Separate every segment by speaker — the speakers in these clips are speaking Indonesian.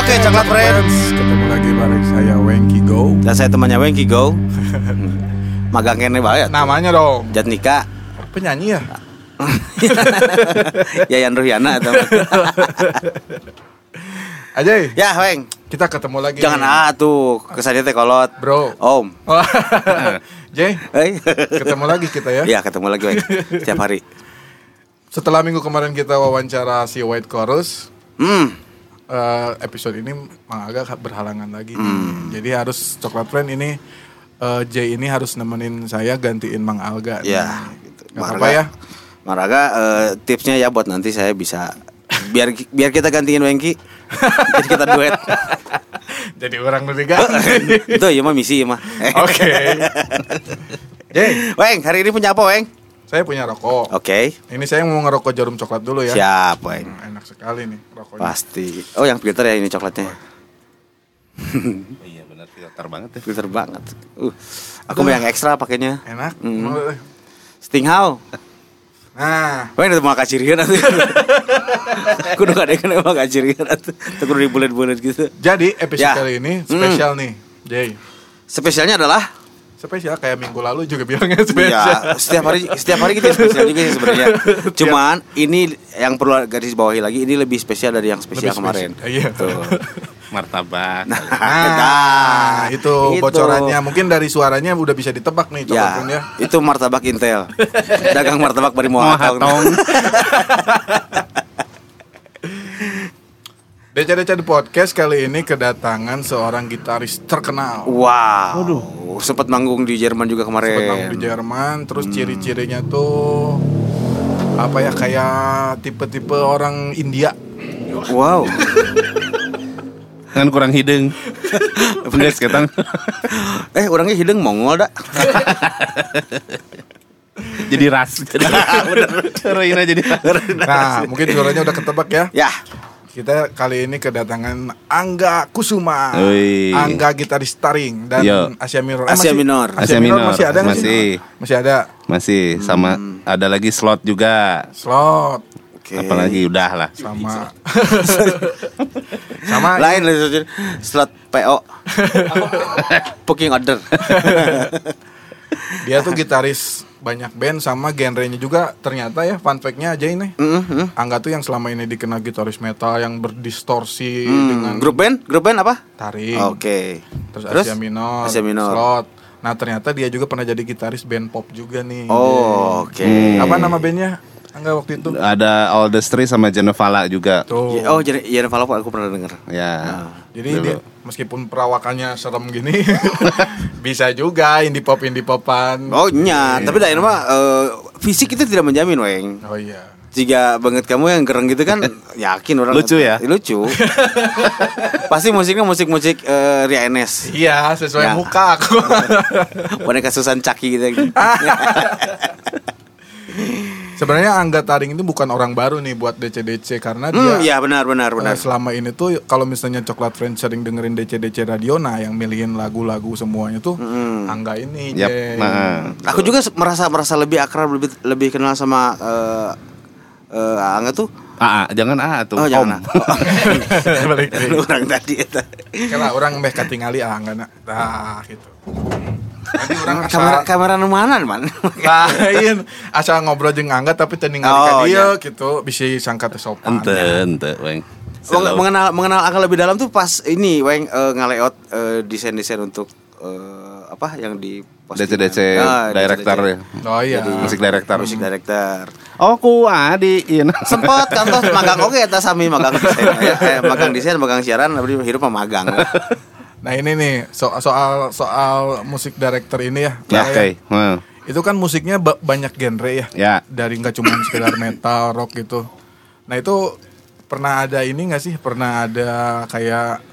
Speaker 1: Oke, Coklat Friends.
Speaker 2: Ketemu lagi bareng saya Wengki Go.
Speaker 1: Dan saya temannya Wengki Go. Magang kene bae.
Speaker 2: Namanya dong.
Speaker 1: Jat nikah.
Speaker 2: Penyanyi ya?
Speaker 1: Yayan Ruhiana atau
Speaker 2: Ajay,
Speaker 1: Ya, Weng.
Speaker 2: kita ketemu lagi.
Speaker 1: Jangan ah tuh kesannya teh kolot.
Speaker 2: Bro.
Speaker 1: Om.
Speaker 2: Jay,
Speaker 1: Hei.
Speaker 2: ketemu lagi kita ya.
Speaker 1: Iya, ketemu lagi, Weng. Setiap hari.
Speaker 2: Setelah minggu kemarin kita wawancara si White Chorus,
Speaker 1: Hmm.
Speaker 2: Eh, episode ini Mang Aga berhalangan lagi.
Speaker 1: Hmm.
Speaker 2: Jadi harus Coklat Friend ini eh, Jay ini harus nemenin saya gantiin Mang Alga. nih.
Speaker 1: Ya, gitu.
Speaker 2: Nggak apa-apa ya.
Speaker 1: Maraga eh, tipsnya ya buat nanti saya bisa biar biar kita gantiin Wengki. Jadi kita duet.
Speaker 2: Jadi orang bertiga.
Speaker 1: Itu ya mah misi ya mah.
Speaker 2: Oke. Jay,
Speaker 1: Weng, hari ini punya apa, Weng?
Speaker 2: Saya punya rokok.
Speaker 1: Oke.
Speaker 2: Ini saya mau ngerokok jarum coklat dulu ya.
Speaker 1: Siap.
Speaker 2: Hmm, enak sekali nih rokoknya.
Speaker 1: Pasti. Oh, yang filter ya ini coklatnya.
Speaker 3: Iya benar filter banget ya.
Speaker 1: Filter banget. Uh, aku mau yang ekstra pakainya.
Speaker 2: Enak.
Speaker 1: Hmm.
Speaker 2: Mau-
Speaker 1: Stinghouse.
Speaker 2: Nah,
Speaker 1: Wah, itu mau kacirian atuh. Kudu kadang kan emang kacirian atuh. Tuh kudu dibulet-bulet gitu.
Speaker 2: jadi episode
Speaker 1: Ya.
Speaker 2: kali ini
Speaker 1: Hmm.
Speaker 2: spesial nih, Jay.
Speaker 1: Spesialnya adalah
Speaker 2: Spesial kayak minggu lalu juga bilangnya spesial.
Speaker 1: Ya, setiap hari setiap hari kita spesial juga sih sebenarnya. Cuman ini yang perlu garis bawahi lagi ini lebih spesial dari yang spesial
Speaker 2: Lebih
Speaker 1: kemarin.
Speaker 2: spesial. Iya.
Speaker 1: Tuh.
Speaker 3: Martabak.
Speaker 2: Nah, itu
Speaker 1: Itu.
Speaker 2: bocorannya. Mungkin dari suaranya udah bisa ditebak nih
Speaker 1: Ya,
Speaker 2: ya.
Speaker 1: itu martabak Intel. Dagang martabak bari mau
Speaker 3: Mohatong.
Speaker 2: DC-DC di podcast kali ini kedatangan seorang gitaris terkenal.
Speaker 1: Wow. Sempat manggung di Jerman juga kemarin.
Speaker 2: Sempat manggung di Jerman, terus ciri-cirinya tuh apa ya kayak tipe-tipe orang India.
Speaker 1: Wow.
Speaker 3: Kan kurang hidung. Bener sekarang.
Speaker 1: eh, orangnya hidung Mongol dah.
Speaker 3: jadi ras. Reina jadi ras.
Speaker 2: Nah, mungkin suaranya udah ketebak ya.
Speaker 1: Ya.
Speaker 2: Kita kali ini kedatangan Angga Kusuma,
Speaker 3: Wih.
Speaker 2: Angga gitaris taring dan
Speaker 3: Yo.
Speaker 2: Asia Minor.
Speaker 1: Asia
Speaker 2: masih-
Speaker 1: Minor.
Speaker 2: Asia, Minor, masih ada nggak sih?
Speaker 3: Masih.
Speaker 2: Masih ada.
Speaker 3: Masih sama ada lagi slot juga.
Speaker 2: Slot
Speaker 1: Oke.
Speaker 3: Apalagi udah lah.
Speaker 2: sama sama
Speaker 1: Lain lah slot PO. Booking order.
Speaker 2: dia tuh gitaris banyak band sama genrenya juga ternyata ya fun fact-nya aja ini.
Speaker 1: Mhm.
Speaker 2: Angga tuh yang selama ini dikenal gitaris metal yang berdistorsi
Speaker 1: Hmm,
Speaker 2: dengan
Speaker 1: grup band? Grup band apa?
Speaker 2: taring.
Speaker 1: Oke.
Speaker 2: Terus, Asia Minor,
Speaker 1: Asia Minor.
Speaker 2: Slot. Nah ternyata dia juga pernah jadi gitaris band pop juga nih.
Speaker 1: Oh, oke.
Speaker 3: Hmm.
Speaker 2: Apa nama bandnya? Angga waktu itu?
Speaker 3: Ada All the Street sama Genevala juga.
Speaker 2: Tuh.
Speaker 1: Oh, jadi Valvo aku pernah dengar.
Speaker 3: Ya.
Speaker 2: Jadi dia meskipun perawakannya serem gini, bisa juga indie pop indie popan.
Speaker 1: Oh, nya, tapi dah mah eh, fisik itu tidak menjamin, Weng.
Speaker 2: Oh iya.
Speaker 1: Jika banget kamu yang gereng gitu kan yakin orang
Speaker 3: Lucu ya?
Speaker 1: Lucu. Pasti musiknya musik-musik eh, Ria Enes.
Speaker 2: Iya, sesuai
Speaker 1: Ya.
Speaker 2: muka aku.
Speaker 1: Boneka Susan Caki gitu.
Speaker 2: Sebenarnya Angga Taring itu bukan orang baru nih buat DC-DC karena
Speaker 1: Hmm,
Speaker 2: dia
Speaker 1: ya benar benar benar.
Speaker 2: eh, selama ini tuh kalau misalnya Coklat Friends sering dengerin DC-DC radio nah yang milihin lagu-lagu semuanya tuh
Speaker 1: Hmm.
Speaker 2: Angga ini. Jeng.
Speaker 3: nah.
Speaker 1: Aku juga merasa merasa lebih akrab lebih lebih kenal sama eh eh, Angga tuh.
Speaker 3: Ah, ah, jangan ah tuh.
Speaker 1: Oh,
Speaker 3: Om.
Speaker 1: jangan.
Speaker 2: Balik deui.
Speaker 1: Orang tadi eta.
Speaker 2: Kala orang meh katingali ah Angga Nah, gitu. Tadi orang
Speaker 1: Kamera
Speaker 2: asa
Speaker 1: kamera nu mana, Man?
Speaker 2: lain asal ngobrol jeung Angga tapi teu ningali
Speaker 1: Oh,
Speaker 2: ka dia
Speaker 1: iya.
Speaker 2: gitu bisa sangka teu sopan.
Speaker 3: Ente, ente, weng.
Speaker 1: Meng- mengenal mengenal Angga lebih dalam tuh pas ini Weng eh, ngalayout eh, desain-desain untuk eh, apa yang di postingan.
Speaker 3: DC-DC
Speaker 1: Ah,
Speaker 3: director
Speaker 1: DC.
Speaker 3: ya.
Speaker 2: Oh iya.
Speaker 1: Jadi,
Speaker 3: Musik director.
Speaker 1: Musik director.
Speaker 3: Oh, ku adi, iya.
Speaker 1: Sempet kan tuh magang oke eta sami magang desain. Ya, eh, magang desain, magang siaran, hidup mah magang.
Speaker 2: Nah, ini nih so- soal soal musik director ini ya.
Speaker 3: Ya,
Speaker 2: Nah,
Speaker 3: oke. Hmm.
Speaker 2: Itu kan musiknya ba- banyak genre ya.
Speaker 3: Ya.
Speaker 2: Dari nggak cuma sekedar metal, rock gitu. Nah, itu pernah ada ini nggak sih? Pernah ada kayak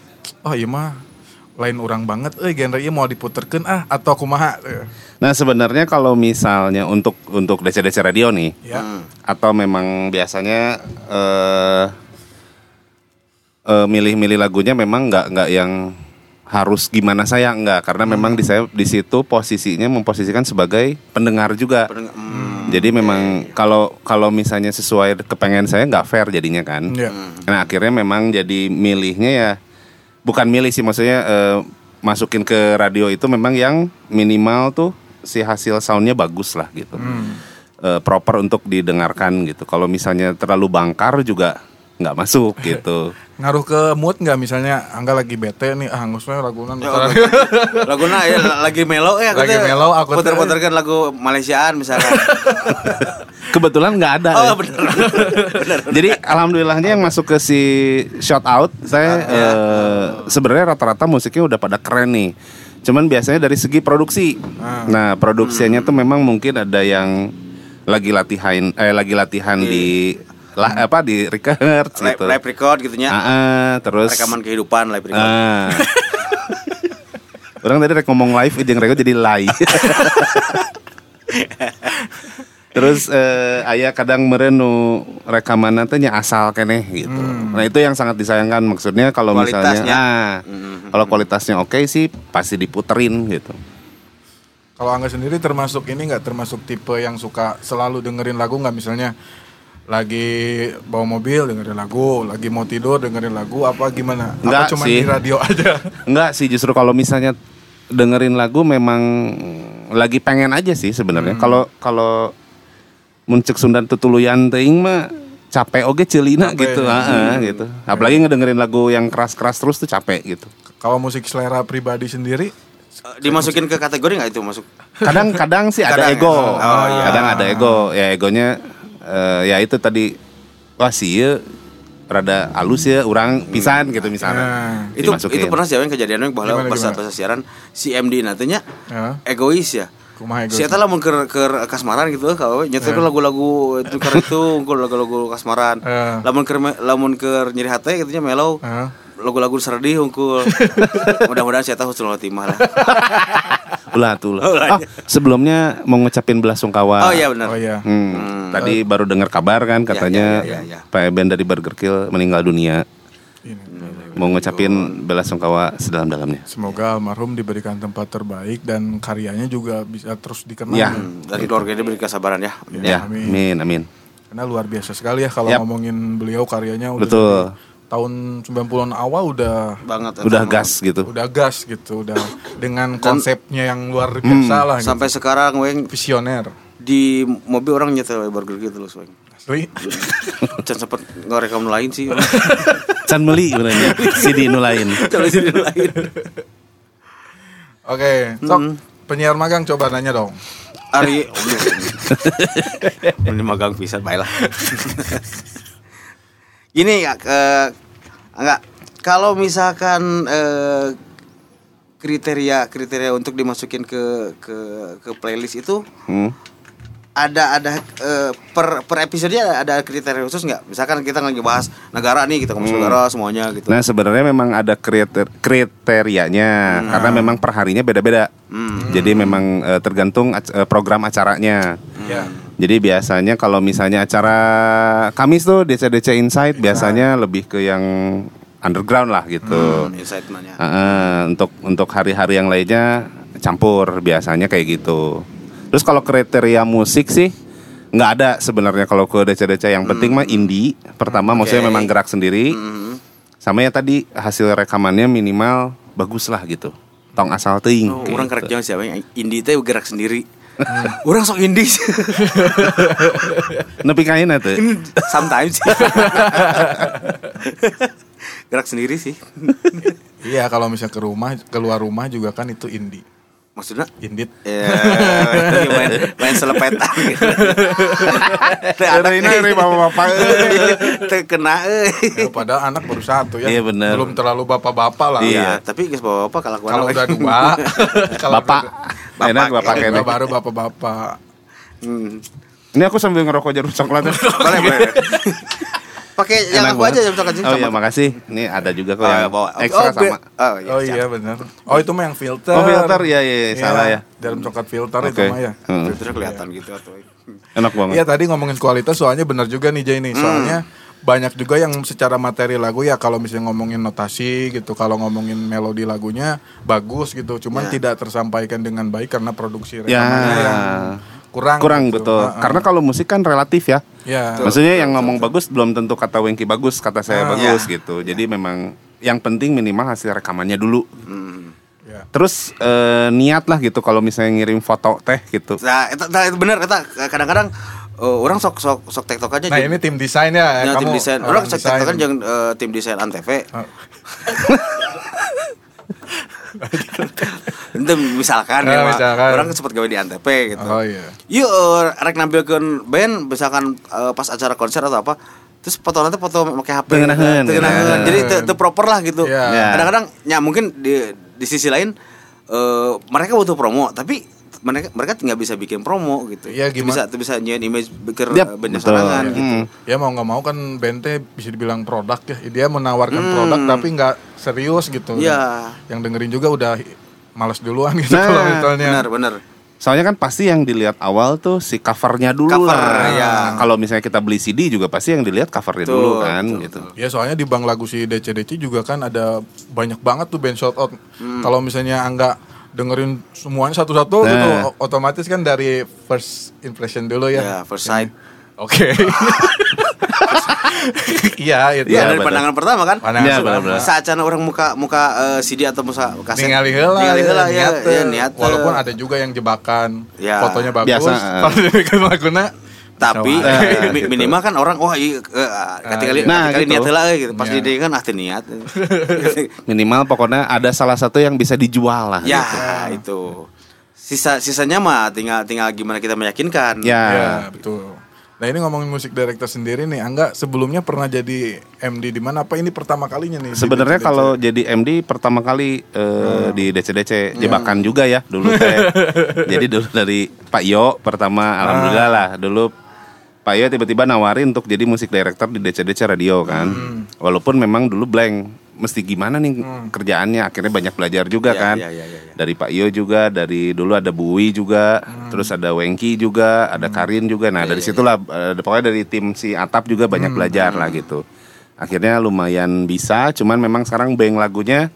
Speaker 2: oh iya mah lain orang banget eh genre ieu mau diputerkeun ah atau kumaha
Speaker 3: Nah, sebenarnya kalau misalnya untuk untuk DC-DC radio nih,
Speaker 2: ya.
Speaker 3: atau memang biasanya eh eh, milih-milih lagunya memang nggak nggak yang harus gimana saya nggak karena memang di saya di situ posisinya memposisikan sebagai pendengar juga.
Speaker 1: Pendengar- hmm.
Speaker 3: Jadi memang kalau kalau misalnya sesuai kepengen saya nggak fair jadinya kan.
Speaker 2: Iya.
Speaker 3: Nah akhirnya memang jadi milihnya ya bukan milih sih maksudnya eh, masukin ke radio itu memang yang minimal tuh si hasil soundnya bagus lah gitu Eh, proper untuk didengarkan gitu kalau misalnya terlalu bangkar juga nggak masuk gitu
Speaker 2: Ngaruh ke mood nggak misalnya Angga lagi bete nih, ah ngusnya lagunan.
Speaker 1: Ya, Laguna ya lagi melo ya
Speaker 2: Lagi melo, aku teh-
Speaker 1: puter-puterkan lagu Malaysiaan misalkan.
Speaker 3: kebetulan nggak ada
Speaker 1: oh
Speaker 3: ya.
Speaker 1: bener. bener.
Speaker 3: Jadi alhamdulillahnya yang masuk ke si shout out saya eh, sebenarnya rata-rata musiknya udah pada keren nih. Cuman biasanya dari segi produksi. Nah, produksinya tuh memang mungkin ada yang lagi latihan eh lagi latihan di lah apa di record
Speaker 1: Live,
Speaker 3: gitu.
Speaker 1: live record gitunya.
Speaker 3: Ah, ah, terus
Speaker 1: Rekaman kehidupan live record.
Speaker 3: ah. Orang tadi rek ngomong live jeung record jadi live. Terus eh, ayah kadang merenu rekaman nya asal keneh gitu. Nah itu yang sangat disayangkan maksudnya kalau misalnya
Speaker 1: Kualitasnya.
Speaker 3: ah, kalau kualitasnya oke sih pasti diputerin gitu.
Speaker 2: Kalau Angga sendiri termasuk ini nggak termasuk tipe yang suka selalu dengerin lagu nggak misalnya lagi bawa mobil dengerin lagu, lagi mau tidur dengerin lagu apa gimana?
Speaker 3: Nggak
Speaker 2: apa cuma
Speaker 3: sih.
Speaker 2: di radio aja?
Speaker 3: Enggak sih justru kalau misalnya dengerin lagu memang lagi pengen aja sih sebenarnya. Kalau kalau muncul Sundan tutuluyan teuing mah capek oge celina
Speaker 2: Capek.
Speaker 3: gitu, heeh, gitu. Apalagi ngedengerin lagu yang keras-keras terus tuh capek gitu.
Speaker 2: Kalau musik selera pribadi sendiri
Speaker 1: Eh, Dimasukin ke kategori nggak itu masuk?
Speaker 3: Kadang-kadang sih ada
Speaker 1: Kadang ya?
Speaker 3: ego.
Speaker 1: Oh, iya.
Speaker 3: Kadang ada ego. Ya egonya eh, ya itu tadi wah sih ya rada halus ya orang pisan gitu misalnya.
Speaker 2: Nah,
Speaker 1: itu
Speaker 3: Dimasukin.
Speaker 1: itu pernah sih yang kejadian yang bahwa pas pas siaran si MD nantinya
Speaker 2: ya,
Speaker 1: egois ya.
Speaker 2: kumaha ego.
Speaker 1: Si Eta lamun keur keur kasmaran gitu kalau nyetir lagu-lagu itu karena itu unggul lagu-lagu kasmaran.
Speaker 2: Eh.
Speaker 1: Lamun keur me- lamun keur nyeri hati gitu nya mellow.
Speaker 2: Heeh.
Speaker 1: Lagu-lagu seredih unggul. Mudah-mudahan si Eta husnul khotimah lah.
Speaker 3: Ulah tuh
Speaker 1: Oh,
Speaker 3: lah.
Speaker 1: ulah.
Speaker 3: Oh, sebelumnya mau ngucapin belasungkawa.
Speaker 1: Oh iya benar.
Speaker 2: Oh iya.
Speaker 3: Hmm, Tadi baru dengar kabar kan katanya
Speaker 1: ya, ya, ya.
Speaker 3: Pak Eben dari Burger Kill meninggal dunia.
Speaker 2: Ini.
Speaker 3: Mau ngucapin belasungkawa sedalam-dalamnya.
Speaker 2: Semoga almarhum diberikan tempat terbaik dan karyanya juga bisa terus dikenal.
Speaker 3: Ya.
Speaker 1: Hmm, Dan keluarganya diberi kesabaran ya.
Speaker 3: Ya,
Speaker 2: amin.
Speaker 3: amin, amin.
Speaker 2: Karena luar biasa sekali ya kalau
Speaker 3: Yap.
Speaker 2: ngomongin beliau karyanya udah
Speaker 3: Betul.
Speaker 2: dari tahun 90-an awal udah
Speaker 1: Banget.
Speaker 3: Udah
Speaker 1: Eta.
Speaker 3: gas gitu.
Speaker 2: udah gas gitu, udah dengan konsepnya yang luar biasa lah gitu.
Speaker 1: Sampai sekarang weng
Speaker 2: visioner.
Speaker 1: di mobil orang nyetel burger gitu loh weng.
Speaker 2: Asli.
Speaker 1: Can sempet ngerekam lain sih.
Speaker 3: Can meli benernya CD nu lain.
Speaker 1: Kalau sini lain.
Speaker 2: Oke, sok penyiar magang coba nanya dong.
Speaker 1: Ari Ini magang bisa baiklah. Gini ya, eh, enggak kalau misalkan eh, kriteria kriteria untuk dimasukin ke ke ke playlist itu
Speaker 3: Hmm.
Speaker 1: ada ada eh, per per episode ada, ada kriteria khusus nggak? Misalkan kita lagi bahas negara nih kita ngomong negara semuanya gitu.
Speaker 3: Nah sebenarnya memang ada kriter kriterianya karena memang perharinya beda-beda. Jadi memang eh, tergantung ac- program acaranya.
Speaker 2: Ya.
Speaker 3: Jadi biasanya kalau misalnya acara Kamis tuh DC-DC Insight biasanya lebih ke yang underground lah gitu.
Speaker 1: Hmm, insight nanya.
Speaker 3: Heeh, untuk untuk hari-hari yang lainnya campur biasanya kayak gitu. Terus kalau kriteria musik sih nggak ada sebenarnya kalau ke DC-DC yang penting mah indie. Pertama maksudnya
Speaker 1: Oke.
Speaker 3: memang gerak sendiri.
Speaker 1: Hmm.
Speaker 3: Sama ya tadi hasil rekamannya minimal bagus lah gitu. Tong asal teuing.
Speaker 1: Oh,
Speaker 3: gitu.
Speaker 1: orang kerja siapa yang indie teh gerak sendiri. Orang sok indie sih.
Speaker 3: Nepi kain tuh.
Speaker 1: Sometimes sih. gerak sendiri sih.
Speaker 2: Iya, kalau misalnya ke rumah, keluar rumah juga kan itu indie.
Speaker 1: Maksudnya
Speaker 2: Indit.
Speaker 1: ya main, main selepetan gitu.
Speaker 3: Ini ini bapak-bapak.
Speaker 1: teu kena euy.
Speaker 2: Ya, padahal anak baru satu ya.
Speaker 3: Iya, bener.
Speaker 2: Belum terlalu bapak-bapak lah.
Speaker 1: Iya, tapi geus bawa apa kalau
Speaker 2: Kalau udah dua, kalau
Speaker 3: Bapak.
Speaker 1: Bapak.
Speaker 3: Enak bapak kene.
Speaker 2: baru bapak-bapak.
Speaker 1: Hmm.
Speaker 3: Ini aku sambil ngerokok jeruk coklat.
Speaker 1: Boleh, boleh. Pakai yang aku
Speaker 3: banget.
Speaker 1: aja misalkan sini
Speaker 3: Oh iya makasih. Ini ada juga kok
Speaker 1: Oh,
Speaker 3: yang
Speaker 1: bawa.
Speaker 3: ekstra
Speaker 1: Oh,
Speaker 3: sama.
Speaker 1: Oh iya.
Speaker 2: Oh iya benar. Oh itu mah yang filter.
Speaker 3: Oh, filter, iya, iya, iya, salah ya.
Speaker 2: Dalam coklat filter itu mah ya.
Speaker 3: Hmm.
Speaker 1: Filternya kelihatan gitu atau
Speaker 3: Enak banget.
Speaker 2: Iya tadi ngomongin kualitas soalnya benar juga nih Jay nih. Soalnya banyak juga yang secara materi lagu ya kalau misalnya ngomongin notasi gitu, kalau ngomongin melodi lagunya bagus gitu, cuman
Speaker 1: Ya.
Speaker 2: tidak tersampaikan dengan baik karena produksi
Speaker 3: Ya.
Speaker 2: rekamannya yang kurang.
Speaker 3: Kurang
Speaker 2: gitu.
Speaker 3: betul.
Speaker 2: Ah, ah.
Speaker 3: Karena kalau musik kan relatif ya.
Speaker 2: ya.
Speaker 3: Maksudnya yang ngomong bagus belum tentu kata Wengki bagus, kata saya
Speaker 2: Ah.
Speaker 3: bagus
Speaker 1: Ya.
Speaker 3: gitu. Jadi memang yang penting minimal hasil rekamannya dulu.
Speaker 1: Hmm.
Speaker 2: Ya.
Speaker 3: Terus eh, niat lah gitu kalau misalnya ngirim foto teh gitu.
Speaker 1: Nah, itu, nah, itu bener kadang-kadang eh, orang sok sok sok tektok aja
Speaker 2: Nah
Speaker 1: jeung-
Speaker 2: ini tim desain ya,
Speaker 1: Ya, tim
Speaker 2: kamu
Speaker 1: desain.
Speaker 2: orang
Speaker 1: Orang sok
Speaker 2: desain.
Speaker 1: tektok kan jeung eh, tim desain Antv.
Speaker 2: Oh.
Speaker 1: Itu misalkan
Speaker 2: Ah,
Speaker 1: ya, Pak.
Speaker 2: misalkan.
Speaker 1: orang sempat gawe di Antv gitu.
Speaker 2: Oh iya.
Speaker 1: Yuk, eh, rek nampilkeun band misalkan eh, pas acara konser atau apa. Terus foto nanti foto pakai HP.
Speaker 3: Tengenaheun.
Speaker 1: Jadi itu proper lah gitu.
Speaker 2: Iya.
Speaker 3: Iya.
Speaker 1: Kadang-kadang ya mungkin di di sisi lain eh, mereka butuh promo, tapi mereka mereka nggak bisa bikin promo gitu.
Speaker 2: Iya,
Speaker 1: Itu
Speaker 2: gimana?
Speaker 1: Bisa bisa nyian image bikin
Speaker 3: betul.
Speaker 1: sorangan gitu.
Speaker 3: Hmm.
Speaker 2: Ya mau nggak mau kan bente bisa dibilang produk ya. Dia menawarkan
Speaker 1: Hmm.
Speaker 2: produk tapi nggak serius gitu.
Speaker 1: Iya.
Speaker 2: Yang dengerin juga udah males duluan gitu
Speaker 3: Nah,
Speaker 2: kalau misalnya.
Speaker 1: Benar, benar.
Speaker 3: Soalnya kan pasti yang dilihat awal tuh si covernya dulu
Speaker 1: Cover,
Speaker 3: lah.
Speaker 1: ya.
Speaker 3: Kalau misalnya kita beli CD juga pasti yang dilihat covernya
Speaker 1: Betul,
Speaker 3: dulu kan
Speaker 1: betul,
Speaker 3: gitu.
Speaker 2: Ya soalnya di bank lagu si DC-DC juga kan ada banyak banget tuh band shout out.
Speaker 1: Hmm.
Speaker 2: Kalau misalnya enggak dengerin semuanya satu-satu
Speaker 3: Nah.
Speaker 2: gitu otomatis kan dari first impression dulu ya.
Speaker 1: Ya, first sight.
Speaker 2: Oke. Iya itu.
Speaker 1: Iya,
Speaker 3: Iya,
Speaker 1: dari pandangan pertama kan.
Speaker 2: Pandangan
Speaker 3: Iya,
Speaker 2: pertama.
Speaker 3: benar-benar.
Speaker 1: Saat can orang muka muka eh, CD atau muka kaset.
Speaker 2: Ningali heula,
Speaker 1: Ningali heula ya, ya, niat.
Speaker 2: Walaupun ada juga yang jebakan,
Speaker 1: Ya.
Speaker 2: fotonya bagus,
Speaker 3: Biasa, eh.
Speaker 2: kalau laguna
Speaker 1: tapi.
Speaker 3: Eh, gitu.
Speaker 1: minimal kan orang wah iya eh, ketika kali
Speaker 3: Nah,
Speaker 1: ketika
Speaker 3: gitu.
Speaker 1: niat heula eh, gitu. Pas
Speaker 2: Iya.
Speaker 1: di dia kan ah niat.
Speaker 3: Minimal pokoknya ada salah satu yang bisa dijual lah.
Speaker 1: ya,
Speaker 3: gitu.
Speaker 1: itu. Sisa sisanya mah tinggal tinggal gimana kita meyakinkan.
Speaker 3: Ya.
Speaker 2: Ya, betul. Nah ini ngomongin musik director sendiri nih, Angga sebelumnya pernah jadi MD di mana? Apa ini pertama kalinya nih?
Speaker 3: Sebenarnya kalau jadi MD pertama kali eh, di DCDC jebakan juga ya dulu teh. jadi dulu dari Pak Yo pertama alhamdulillah lah dulu Pak Yo tiba-tiba nawarin untuk jadi musik director di DCDC radio kan. Walaupun memang dulu blank mesti gimana nih kerjaannya akhirnya banyak belajar juga
Speaker 1: Ya,
Speaker 3: kan.
Speaker 1: ya, ya, ya, ya.
Speaker 3: Dari Pak Yo juga, dari dulu ada Bui juga, terus ada Wengki juga, ada Karin juga. Nah, dari situlah eh, pokoknya dari tim si Atap juga banyak belajar lah gitu. Akhirnya lumayan bisa, cuman memang sekarang beng lagunya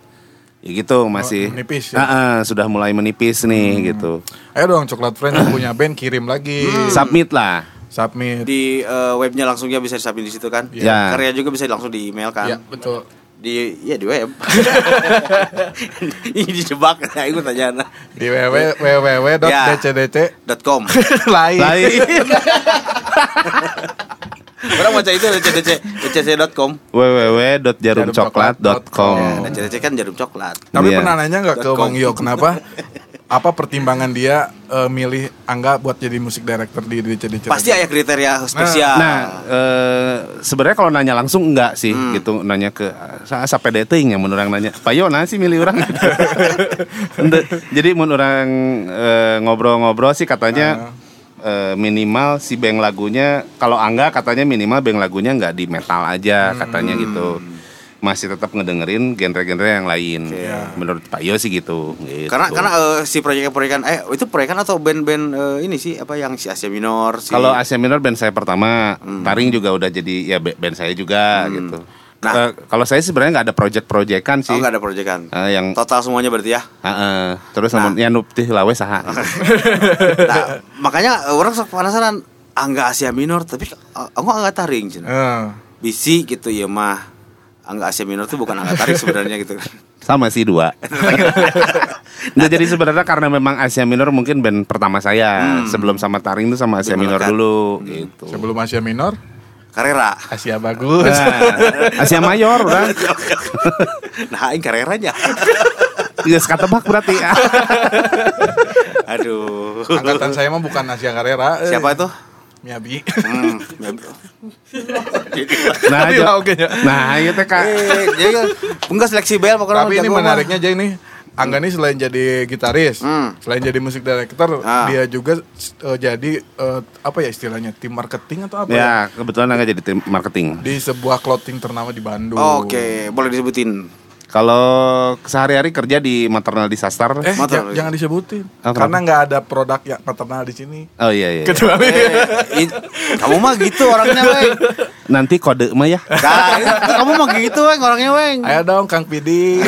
Speaker 3: ya gitu masih
Speaker 2: menipis ya?
Speaker 3: Ah, ah, sudah mulai menipis nih gitu.
Speaker 2: Ayo dong Coklat Friends yang punya band kirim lagi.
Speaker 3: Submit lah.
Speaker 2: Submit.
Speaker 1: Di eh, webnya langsung ya bisa disapin di situ kan.
Speaker 3: Ya.
Speaker 1: Karya juga bisa langsung di email kan.
Speaker 2: Ya, betul.
Speaker 1: Di ya di web. Ini dijebak ya ikut aja nah.
Speaker 2: Di www.dcdc
Speaker 1: .com.
Speaker 2: lain.
Speaker 3: Lain.
Speaker 1: Orang baca itu dcdc dcc.com.
Speaker 3: www.jarumcoklat.com.
Speaker 1: Ya, dcdc kan jarum coklat.
Speaker 2: Tapi
Speaker 3: Iya.
Speaker 2: pernah nanya nggak ke
Speaker 1: .com.
Speaker 2: Bang Yo kenapa? Apa pertimbangan dia eh, milih Angga buat jadi musik director di DCDC?
Speaker 1: Pasti ada kriteria spesial.
Speaker 3: Nah, eh, sebenarnya kalau nanya langsung enggak sih
Speaker 1: Hmm.
Speaker 3: gitu nanya ke saya sampai dating ya mun orang nanya. Pak Yo nah sih milih orang. Jadi mun orang eh, ngobrol-ngobrol sih katanya eh, minimal si beng lagunya kalau Angga katanya minimal beng lagunya nggak di metal aja katanya gitu. Masih tetap ngedengerin genre-genre yang lain. Menurut Pak Yo sih gitu. gitu.
Speaker 1: Karena karena eh, si proyek-proyekan eh itu proyekan atau band-band eh, ini sih apa yang si Asia Minor si
Speaker 3: Kalau Asia Minor band saya pertama, Taring juga udah jadi ya ba- band saya juga gitu.
Speaker 1: Nah.
Speaker 3: Eh, kalau saya sebenarnya nggak ada project-projectan sih.
Speaker 1: Oh enggak ada proyekan.
Speaker 3: Eh, yang
Speaker 1: Total semuanya berarti ya.
Speaker 3: Heeh. terus
Speaker 1: Nah.
Speaker 3: namun ya nuptih lawe saha.
Speaker 1: Nah, makanya orang sok penasaran angga Asia Minor tapi aku angga taring cenah.
Speaker 2: Eh,
Speaker 1: Bisi gitu ya mah. Angga Asia Minor itu bukan angga taring sebenarnya gitu.
Speaker 3: Sama sih dua. nah, jadi sebenarnya karena memang Asia Minor mungkin band pertama saya. Sebelum sama Taring itu sama Asia Minor dulu gitu.
Speaker 2: sebelum Asia Minor,
Speaker 1: Carrera.
Speaker 2: Asia bagus.
Speaker 3: Nah, Asia Mayor orang.
Speaker 1: nah, ini Carreranya.
Speaker 3: Geus katebak berarti.
Speaker 1: Aduh.
Speaker 2: Angkatan saya mah bukan Asia Carrera. eh,
Speaker 1: Siapa itu?
Speaker 2: Miyabi.
Speaker 1: Hmm.
Speaker 3: Nah,
Speaker 2: Iya,
Speaker 3: jo-
Speaker 2: oke, ya.
Speaker 3: nah, iya teh Kak.
Speaker 1: Eh, jadi kan enggak seleksi bel pokoknya
Speaker 2: Tapi ini menariknya aja ini. Angga ini selain jadi gitaris,
Speaker 1: Hmm.
Speaker 2: selain jadi musik director,
Speaker 1: Ah.
Speaker 2: dia juga eh, jadi eh, apa ya istilahnya tim marketing atau apa? ya?
Speaker 3: Ya, kebetulan Angga jadi tim marketing.
Speaker 2: Di sebuah clothing ternama di Bandung.
Speaker 1: Oke, boleh disebutin.
Speaker 3: Kalau sehari-hari kerja di maternal disaster.
Speaker 2: Eh,
Speaker 1: Motor.
Speaker 2: ja- jangan disebutin.
Speaker 3: Oh?
Speaker 2: Karena nggak ada produk ya maternal di sini.
Speaker 3: Oh iya iya.
Speaker 2: Kecuali
Speaker 1: Eh, i- kamu mah gitu orangnya, weng.
Speaker 3: Nanti kode mah ya.
Speaker 1: Nah, kamu mah gitu, weng, orangnya, weng.
Speaker 2: Ayo dong Kang Pidi.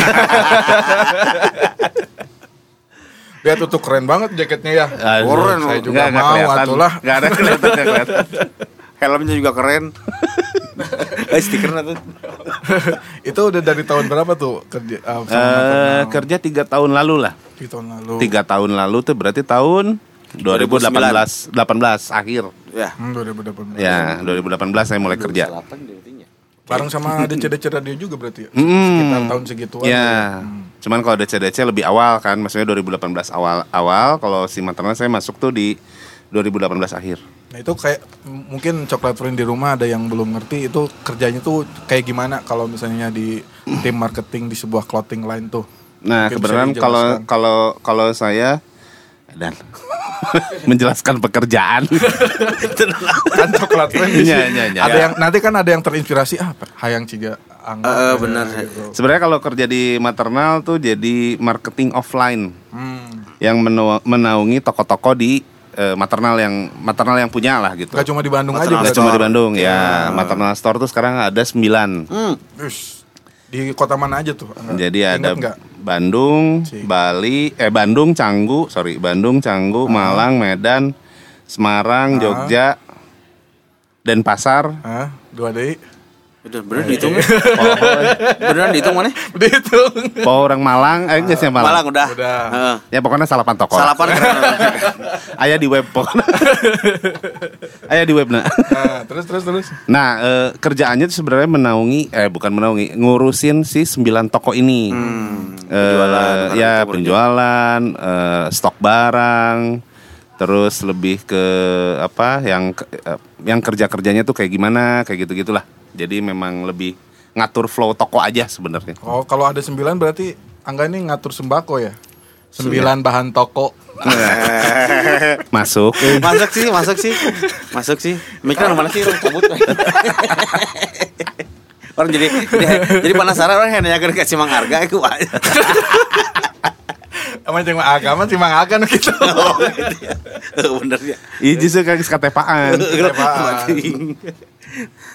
Speaker 2: Lihat tuh, tuh keren banget jaketnya ya.
Speaker 3: Aduh,
Speaker 1: Keren,
Speaker 2: saya juga
Speaker 3: nggak
Speaker 2: mau
Speaker 3: kelihatan.
Speaker 2: atulah.
Speaker 3: Nggak ada kelihatan nggak kelihatan.
Speaker 1: Helmnya juga keren. Eh, stikernya tuh.
Speaker 2: itu udah dari tahun berapa tuh kerja uh, sama
Speaker 3: Eh,
Speaker 2: maternal?
Speaker 3: kerja tiga tahun lalu lah.
Speaker 2: di tahun lalu.
Speaker 3: Tiga tahun lalu tuh berarti tahun 2018 18 akhir.
Speaker 1: Ya.
Speaker 2: Hmm, 2018.
Speaker 3: Ya, 2018 saya mulai kerja.
Speaker 2: Bareng sama DC-DC radio juga berarti ya?
Speaker 3: Hmm.
Speaker 2: Sekitar tahun segituan.
Speaker 3: Ya, cuman kalau DC-DC lebih awal kan, maksudnya 2018 awal awal. Kalau si maternal saya masuk tuh di 2018 akhir.
Speaker 2: Nah itu kayak mungkin coklat friend di rumah ada yang belum ngerti itu kerjanya tuh kayak gimana kalau misalnya di tim marketing di sebuah clothing line tuh.
Speaker 3: Nah, kebenaran kalau kalau kalau saya dan menjelaskan pekerjaan.
Speaker 2: kan coklat
Speaker 3: Iya,
Speaker 2: sini.
Speaker 3: iya, iya.
Speaker 2: Ada yang nanti kan ada yang terinspirasi ah hayang ciga angga.
Speaker 1: Eh, benar.
Speaker 2: gitu.
Speaker 3: Sebenarnya kalau kerja di maternal tuh jadi marketing offline
Speaker 2: Hmm.
Speaker 3: yang menaungi toko-toko di eh, maternal yang maternal yang punya lah gitu.
Speaker 2: Gak cuma di Bandung aja.
Speaker 1: Maternal
Speaker 3: Nggak
Speaker 2: berarti.
Speaker 3: cuma di Bandung ya. Maternal store tuh sekarang ada 9.
Speaker 1: Hmm.
Speaker 2: Ush. Di kota mana aja tuh?
Speaker 3: Jadi
Speaker 2: Ingat
Speaker 3: ada
Speaker 2: nggak?
Speaker 3: Bandung,
Speaker 2: Si.
Speaker 3: Bali, eh Bandung, Canggu, sorry Bandung, Canggu, Malang, Medan, Semarang, Jogja, Denpasar.
Speaker 2: Hah? Dua deui.
Speaker 1: Bener, bener dihitung. Beneran dihitung mana?
Speaker 2: Dihitung.
Speaker 3: Bawa orang Malang, eh sih Malang.
Speaker 1: Malang udah.
Speaker 2: Udah.
Speaker 1: Heeh.
Speaker 3: Ya pokoknya salapan toko.
Speaker 1: Salapan.
Speaker 3: Ayah di web pokoknya. Ayah di web nah.
Speaker 2: Nah, terus terus terus.
Speaker 3: Nah, eh, kerjaannya tuh sebenarnya menaungi eh bukan menaungi, ngurusin si 9 toko ini. Eh,
Speaker 1: penjualan,
Speaker 3: ya
Speaker 1: itu
Speaker 3: penjualan, eh, stok barang, terus lebih ke apa yang eh, yang kerja-kerjanya tuh kayak gimana, kayak gitu-gitulah. Jadi memang lebih ngatur flow toko aja sebenarnya.
Speaker 2: Oh, kalau ada sembilan berarti Angga ini ngatur sembako ya? Sembilan bahan toko.
Speaker 3: Masuk.
Speaker 1: masuk sih, masuk sih. Masuk sih. Mikir mana sih orang cabut. orang jadi, jadi jadi penasaran orang yang nanya ke Cimang harga itu
Speaker 2: Sama jeung agama sih mang akan gitu.
Speaker 1: Oh, gitu ya. Oh, bener ya.
Speaker 3: Iya justru kayak ketepaan.
Speaker 2: Ketepaan.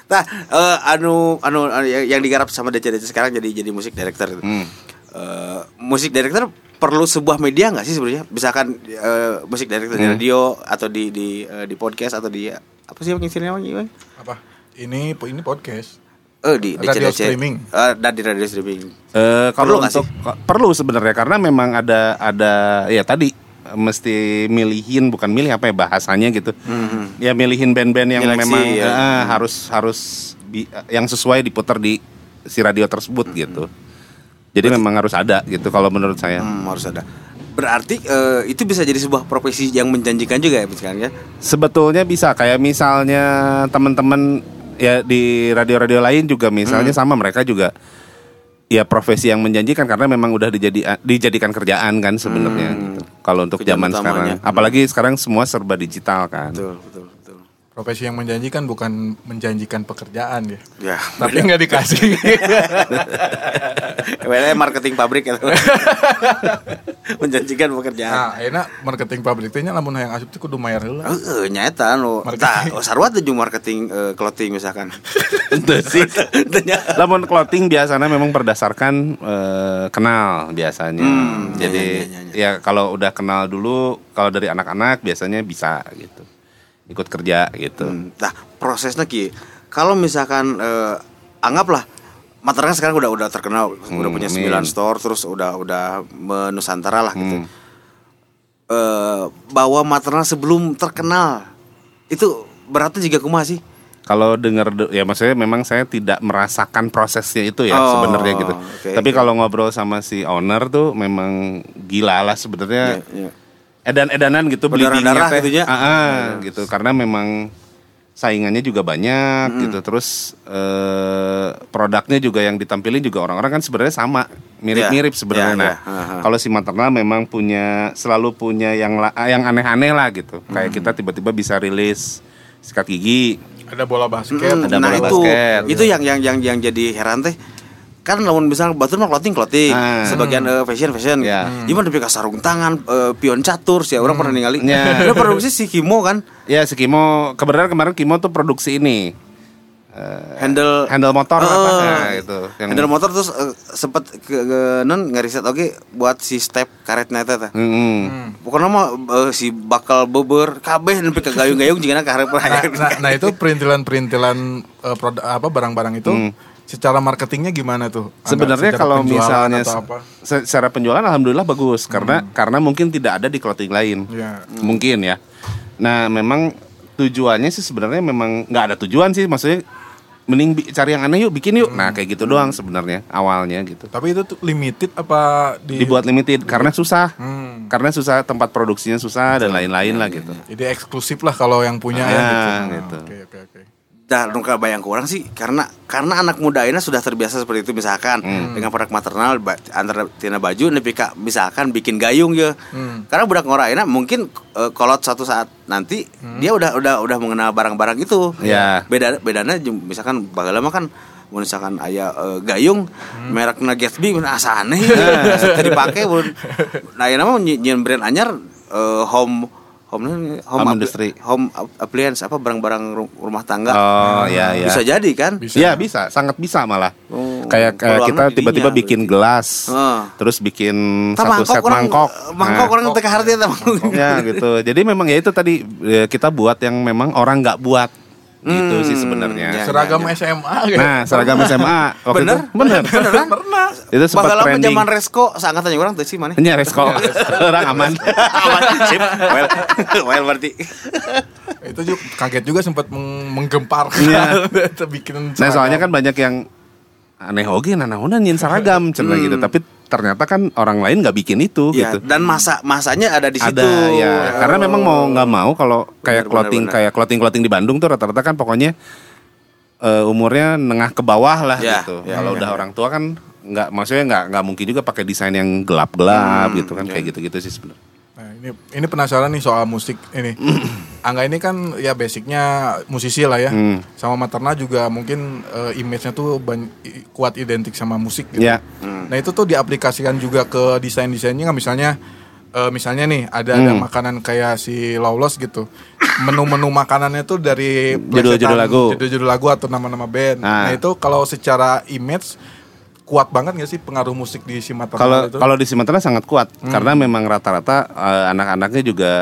Speaker 1: Nah, eh, anu, anu anu yang, yang digarap sama DC DC sekarang jadi jadi musik director. gitu.
Speaker 3: Hmm.
Speaker 1: Eh, musik director perlu sebuah media nggak sih sebenarnya? Misalkan eh, musik director di
Speaker 3: Hmm.
Speaker 1: radio atau di di eh, di podcast atau di apa sih istilahnya Bang?
Speaker 2: Apa? Ini ini podcast.
Speaker 1: Eh di
Speaker 2: Radio
Speaker 1: DC.
Speaker 2: streaming.
Speaker 1: Eh, dan di radio streaming.
Speaker 3: Eh,
Speaker 1: Perlu
Speaker 3: kalau
Speaker 1: nggak
Speaker 3: untuk perlu sebenarnya karena memang ada ada ya tadi mesti milihin bukan milih apa ya bahasanya gitu. Ya milihin band-band yang memang
Speaker 1: ya.
Speaker 3: eh, harus harus bi- eh, yang sesuai diputar di si radio tersebut gitu. Jadi memang harus ada gitu kalau menurut saya.
Speaker 1: Hmm, harus ada. Berarti eh, itu bisa jadi sebuah profesi yang menjanjikan juga ya sekarang ya.
Speaker 3: Sebetulnya bisa kayak misalnya teman-teman ya di radio-radio lain juga misalnya
Speaker 1: Hmm.
Speaker 3: sama mereka juga ya profesi yang menjanjikan karena memang udah dijadi dijadikan kerjaan kan sebenarnya gitu. Kalau untuk zaman
Speaker 1: utamanya.
Speaker 3: sekarang, apalagi sekarang semua serba digital kan.
Speaker 1: Betul, betul.
Speaker 2: Profesi yang menjanjikan bukan menjanjikan pekerjaan ya.
Speaker 1: Ya,
Speaker 2: Tapi nggak dikasih.
Speaker 1: Kayaknya marketing pabrik itu. Menjanjikan pekerjaan.
Speaker 2: nah, enak marketing pabrik teh nya lamun hayang asup teh kudu mayar heula.
Speaker 1: Heeh, nyata lo.
Speaker 2: Marketing.
Speaker 1: Tah, oh, sarua marketing eh, clothing misalkan.
Speaker 3: Itu sih.
Speaker 1: Teu nya.
Speaker 3: Lamun clothing biasanya memang berdasarkan eh, kenal biasanya.
Speaker 1: Hmm,
Speaker 3: Jadi
Speaker 1: iya, iya, iya,
Speaker 3: ya kalau udah kenal dulu, kalau dari anak-anak biasanya bisa gitu. Ikut kerja gitu.
Speaker 1: Hmm, Nah, prosesnya ki. Kalau misalkan eh, anggaplah Maternal sekarang udah udah terkenal, udah
Speaker 3: Hmm,
Speaker 1: punya
Speaker 3: amin.
Speaker 1: 9 store terus udah udah menusantara lah gitu.
Speaker 3: Hmm.
Speaker 1: Eh, bahwa maternal sebelum terkenal itu beratnya juga kumaha sih?
Speaker 3: Kalau dengar de- ya maksudnya memang saya tidak merasakan prosesnya itu ya
Speaker 1: Oh,
Speaker 3: sebenarnya gitu.
Speaker 1: oke,
Speaker 3: Tapi
Speaker 1: oke.
Speaker 3: kalau ngobrol sama si owner tuh memang gila lah sebenarnya.
Speaker 1: Iya, iya.
Speaker 3: Edan-edanan gitu beli teh.
Speaker 1: gitu ya?
Speaker 3: Ah, ah, gitu karena memang saingannya juga banyak
Speaker 1: Hmm.
Speaker 3: gitu. Terus eh, produknya juga yang ditampilin juga orang-orang kan sebenarnya sama, mirip-mirip
Speaker 1: Ya,
Speaker 3: sebenarnya.
Speaker 1: ya,
Speaker 3: Nah,
Speaker 1: ya. Ha, ha.
Speaker 3: kalau si maternal memang punya selalu punya yang la- yang aneh-aneh lah gitu.
Speaker 1: Hmm.
Speaker 3: Kayak kita tiba-tiba bisa rilis sikat gigi,
Speaker 2: Ada bola basket.
Speaker 1: Hmm,
Speaker 3: ada
Speaker 1: nah
Speaker 3: bola
Speaker 1: itu
Speaker 3: basket.
Speaker 1: itu yang yang yang yang jadi heran teh kan lamun misalnya batu mah clothing clothing
Speaker 3: Ah.
Speaker 1: sebagian eh, fashion fashion
Speaker 3: Ya.
Speaker 1: gimana tapi sarung tangan eh, pion catur sih orang pernah ningali
Speaker 3: Ya.
Speaker 1: Dia produksi si Kimo kan
Speaker 3: Ya si Kimo kebenaran kemarin Kimo tuh produksi ini eh,
Speaker 1: handle
Speaker 3: handle motor
Speaker 1: Oh.
Speaker 3: apa itu yang
Speaker 1: handle motor terus eh, sempet ke, ke non ngeriset oke buat si step karetnya teh teh.
Speaker 3: Mm-mm.
Speaker 1: pokoknya mah eh, si bakal beber kabeh nepi ke gayung-gayung jika karet
Speaker 2: Nah, nah, nah itu perintilan-perintilan eh, produk apa barang-barang itu
Speaker 3: Hmm.
Speaker 2: Secara marketingnya gimana tuh?
Speaker 3: Sebenarnya kalau misalnya secara penjualan alhamdulillah bagus karena karena mungkin tidak ada di clothing lain.
Speaker 2: Ya.
Speaker 3: Mungkin ya. Nah, memang tujuannya sih sebenarnya memang nggak ada tujuan sih maksudnya mending cari yang aneh yuk bikin yuk. Nah, kayak gitu doang sebenarnya awalnya gitu.
Speaker 2: Tapi itu tuh limited apa di
Speaker 3: Dibuat limited karena susah.
Speaker 2: Hmm.
Speaker 3: Karena susah tempat produksinya susah dan lain-lain lah gitu.
Speaker 2: Jadi eksklusif lah kalau yang punya ya
Speaker 3: Ah,
Speaker 2: gitu.
Speaker 3: gitu.
Speaker 2: Oke oke oke.
Speaker 1: Dah, nungka bayang kurang sih karena karena anak muda ini sudah terbiasa seperti itu misalkan
Speaker 3: Hmm.
Speaker 1: dengan produk maternal antara tina baju nepi ka misalkan bikin gayung ya.
Speaker 2: Hmm.
Speaker 1: Karena budak ngoraina mungkin eh, kolot satu saat nanti dia udah udah udah mengenal barang-barang itu.
Speaker 3: Hmm. Ya.
Speaker 1: Beda bedanya misalkan bageula mah kan misalkan aya eh, gayung
Speaker 3: Hmm.
Speaker 1: merekna Gatsby mun asa aneh teu dipake mun nah ieu mah nyian brand anyar eh, home home home,
Speaker 3: Home industry.
Speaker 1: home appliance apa barang-barang ru- rumah tangga
Speaker 3: Oh, ya ya.
Speaker 1: bisa jadi kan
Speaker 2: Bisa.
Speaker 3: Iya bisa, sangat bisa malah.
Speaker 1: Oh,
Speaker 3: kayak kayak kita tiba-tiba bikin gelas,
Speaker 1: Ah.
Speaker 3: terus bikin
Speaker 1: Tah,
Speaker 3: satu set
Speaker 1: orang-
Speaker 3: mangkok.
Speaker 1: mangkok
Speaker 3: Nah,
Speaker 1: orang teka mangkok.
Speaker 3: ya gitu. Jadi memang ya itu tadi ya, kita buat yang memang orang nggak buat. Gitu
Speaker 1: Hmm,
Speaker 3: sih sebenarnya.
Speaker 1: ya.
Speaker 2: Seragam SMA gitu.
Speaker 3: Nah, seragam SMA waktu
Speaker 1: Bener?
Speaker 3: itu bener.
Speaker 1: Beneran?
Speaker 2: Pernah.
Speaker 3: itu sempat
Speaker 1: mah
Speaker 3: trending.
Speaker 1: zaman Resko seangkatan orang teh sih mana
Speaker 3: Nya resko. orang aman.
Speaker 1: aman sip well well berarti
Speaker 2: Itu juga kaget juga sempat meng- menggemparkan.
Speaker 3: Iya.
Speaker 2: Itu bikin
Speaker 3: Nah, soalnya kan banyak yang aneh oge nah nyin seragam cenah gitu. Tapi ternyata kan orang lain nggak bikin itu
Speaker 1: ya
Speaker 3: gitu.
Speaker 1: dan masa masanya ada di situ
Speaker 3: Ada ya, karena memang mau nggak mau kalau kayak
Speaker 1: Benar,
Speaker 3: clothing
Speaker 1: benar,
Speaker 3: kayak clothing clothing di Bandung tuh rata-rata kan pokoknya eh, umurnya nengah ke bawah lah
Speaker 1: Ya,
Speaker 3: gitu.
Speaker 1: ya,
Speaker 3: kalau
Speaker 1: ya,
Speaker 3: udah
Speaker 1: ya.
Speaker 3: orang tua kan nggak maksudnya nggak nggak mungkin juga pakai desain yang gelap-gelap
Speaker 1: Hmm,
Speaker 3: gitu kan
Speaker 1: ya.
Speaker 3: kayak gitu-gitu sih sebenarnya.
Speaker 2: Nah, ini ini penasaran nih soal musik ini. Angga ini kan ya basicnya musisi lah ya.
Speaker 3: Hmm.
Speaker 2: Sama Materna juga mungkin eh, image-nya tuh kuat identik sama musik gitu.
Speaker 3: Ya.
Speaker 2: Nah, itu tuh diaplikasikan juga ke desain-desainnya nggak misalnya eh, misalnya nih ada ada
Speaker 3: Hmm.
Speaker 2: makanan kayak si Lawless gitu. Menu-menu makanannya tuh dari
Speaker 3: Judul-judul lagu.
Speaker 2: Judul-judul lagu atau nama-nama band.
Speaker 3: Nah.
Speaker 2: Nah, itu kalau secara image kuat banget nggak sih pengaruh musik di si Materna
Speaker 3: Kalau
Speaker 2: itu?
Speaker 3: kalau di Sumatera sangat kuat
Speaker 1: Hmm.
Speaker 3: karena memang rata-rata eh, anak-anaknya juga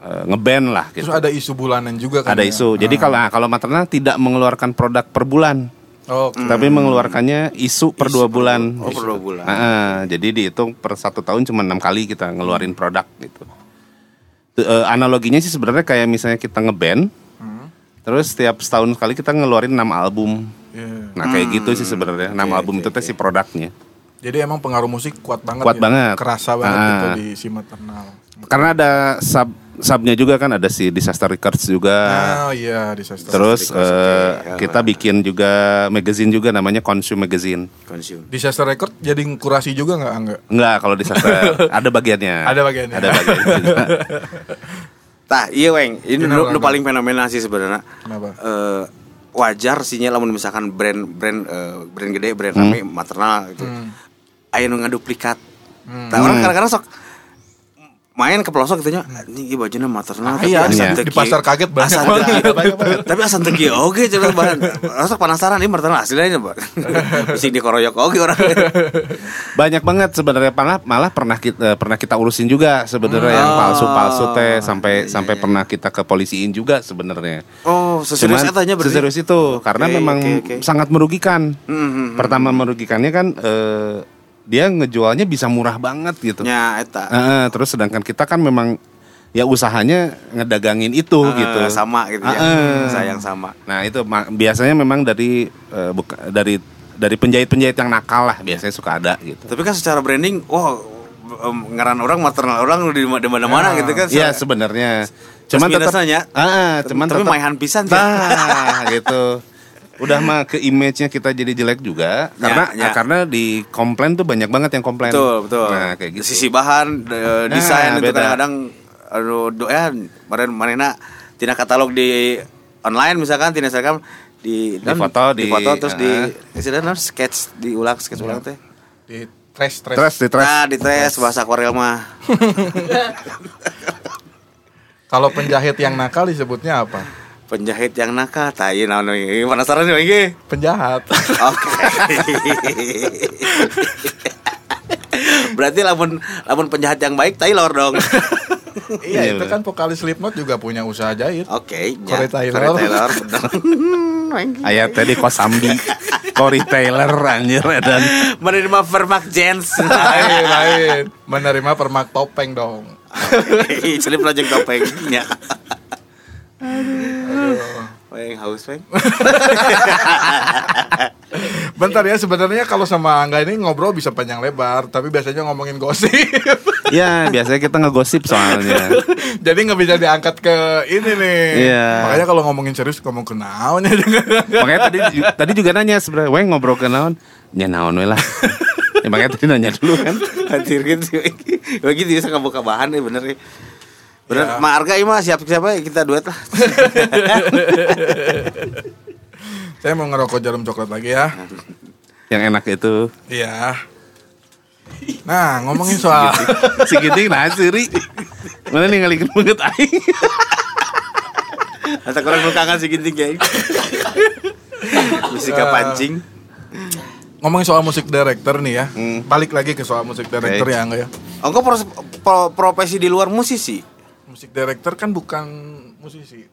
Speaker 3: eh, ngeband lah gitu.
Speaker 2: Terus ada isu bulanan juga kan.
Speaker 3: Ada
Speaker 2: ya?
Speaker 3: isu. Jadi
Speaker 2: Ah.
Speaker 3: kalau nah, kalau Materna tidak mengeluarkan produk per bulan.
Speaker 2: Oh, oke.
Speaker 3: tapi mengeluarkannya isu per dua bulan.
Speaker 1: oh, per dua bulan.
Speaker 3: Ah, ah, jadi dihitung per satu tahun cuma enam kali kita ngeluarin produk gitu. Tuh, eh, analoginya sih sebenarnya kayak misalnya kita ngeband,
Speaker 2: Hmm.
Speaker 3: terus setiap setahun sekali kita ngeluarin 6 album.
Speaker 2: Iya.
Speaker 3: Nah kayak gitu sih sebenarnya 6 album itu teh si produknya.
Speaker 2: Jadi emang pengaruh musik kuat banget
Speaker 3: Kuat
Speaker 2: ya?
Speaker 3: banget.
Speaker 2: Kerasa banget
Speaker 3: Ah.
Speaker 2: gitu di si maternal.
Speaker 3: Karena ada sub subnya juga kan ada si Disaster Records juga.
Speaker 2: Oh iya di Sastra.
Speaker 3: Terus
Speaker 1: Records, oke.
Speaker 3: kita bikin juga magazine juga namanya Consume Magazine.
Speaker 1: Consume.
Speaker 2: Disaster Record jadi kurasi juga nggak enggak?
Speaker 3: Enggak, kalau Disaster ada bagiannya.
Speaker 2: Ada bagiannya.
Speaker 3: Ada bagiannya.
Speaker 1: Tah, iya weng, ini nu
Speaker 2: Kang?
Speaker 1: paling fenomenal sih sebenarnya.
Speaker 2: Kenapa?
Speaker 1: Eh, wajar sinyal lamun misalkan brand brand eh, brand gede, brand rame, maternal gitu.
Speaker 2: Hmm.
Speaker 1: Aya nu ngaduplikat. Tah orang kadang-kadang sok main ke pelosok gitu nya ini ieu bajuna maternal
Speaker 2: Ah, iya,
Speaker 1: asa
Speaker 3: di-
Speaker 2: pasar kaget banyak
Speaker 1: Asa
Speaker 2: banget.
Speaker 1: teu kieu.
Speaker 2: Banyak banget.
Speaker 1: tapi asa teu kieu oge coba bahan sok penasaran ini maternal aslinya Pak bisa dikoroyok oge orang
Speaker 3: Banyak banget sebenarnya malah malah pernah kita pernah kita urusin juga sebenarnya yang
Speaker 1: Oh.
Speaker 3: palsu-palsu teh
Speaker 1: Iya,
Speaker 3: sampai sampai pernah kita ke polisiin juga sebenarnya.
Speaker 1: oh seserius
Speaker 3: Cuman
Speaker 1: berarti
Speaker 3: seserius itu karena
Speaker 1: Oke,
Speaker 3: memang
Speaker 1: oke, oke.
Speaker 3: sangat merugikan.
Speaker 1: Hmm, hmm, hmm.
Speaker 3: Pertama merugikannya kan eh, dia ngejualnya bisa murah banget gitu.
Speaker 1: nya eta
Speaker 3: Heeh, terus sedangkan kita kan memang ya usahanya ngedagangin itu
Speaker 1: Eh,
Speaker 3: gitu.
Speaker 1: sama gitu ya
Speaker 3: Heeh.
Speaker 1: sayang sama
Speaker 3: Nah itu biasanya memang dari eh, buka- dari dari penjahit-penjahit yang nakal lah biasanya suka ada gitu.
Speaker 1: Tapi kan secara branding, wah em, ngaran orang maternal orang di mana-mana gitu kan.
Speaker 3: Iya sebenarnya. Cuman tetap ah, cuman
Speaker 1: Tapi
Speaker 3: tetap
Speaker 1: pisan sih.
Speaker 3: Nah, gitu. Udah mah ke image-nya kita jadi jelek juga karena
Speaker 1: ya.
Speaker 3: ah, karena di komplain tuh banyak banget yang komplain.
Speaker 1: Betul, betul.
Speaker 3: Nah, kayak gitu.
Speaker 1: Sisi bahan, de- desain itu
Speaker 3: beda.
Speaker 1: kadang-kadang aduh do ya kemarin manehna tina katalog di online misalkan tina Instagram di
Speaker 3: Di foto, di-
Speaker 1: foto terus di
Speaker 3: ah.
Speaker 1: istilahnya sketch diulang sketch ulang teh.
Speaker 2: Di trash trash.
Speaker 3: Terus di terus
Speaker 1: Nah, di trace bahasa Korea mah.
Speaker 2: Kalau penjahit yang nakal disebutnya apa?
Speaker 1: Penjahit yang nakal, tai naon ini penasaran nih iki.
Speaker 2: Penjahat.
Speaker 1: Oke. Berarti lamun lamun penjahat yang baik tai lor dong.
Speaker 2: iya,
Speaker 3: Iya,
Speaker 2: itu
Speaker 3: bener.
Speaker 2: kan vokalis Slipknot juga punya usaha jahit.
Speaker 1: Oke,
Speaker 2: Corey
Speaker 1: ya.
Speaker 2: Taylor.
Speaker 1: Corey Taylor,
Speaker 3: ayat tadi kosambi. Corey Taylor anjir dan
Speaker 1: Menerima Vermac Jens.
Speaker 2: lain lain menerima permak topeng dong
Speaker 1: Celip lajeng topengnya. Weng haus weng.
Speaker 2: bentar ya sebenarnya kalau sama Angga ini ngobrol bisa panjang lebar tapi biasanya ngomongin gosip
Speaker 3: ya biasanya kita ngegosip soalnya.
Speaker 2: jadi nggak bisa diangkat ke ini nih
Speaker 3: Iya.
Speaker 2: makanya kalau ngomongin serius ngomong ke naon ya
Speaker 3: Makanya tadi tadi juga nanya sebenarnya, "Weng ngobrol ke naon?" Ya naon we lah. Ya, makanya tadi nanya dulu kan.
Speaker 1: Hadir gitu. Begitu bisa kebuka bahan ya bener ya. Bener,
Speaker 2: Ya.
Speaker 1: Ma Arga ima siap siapa ya kita duet lah.
Speaker 2: saya mau ngerokok jarum coklat lagi ya
Speaker 3: Yang enak itu
Speaker 2: iya nah ngomongin soal
Speaker 3: si Ginting nah siri. Mana nih ngalikin banget aing.
Speaker 1: Atau kurang lu kangen si ginting ya. Bisa ke pancing.
Speaker 2: ngomongin soal musik director nih ya
Speaker 3: Hmm.
Speaker 2: balik lagi ke soal musik director
Speaker 3: Oke.
Speaker 2: ya Angga ya
Speaker 1: Engkau pros- pro- profesi di luar musisi,
Speaker 2: musik director kan bukan musisi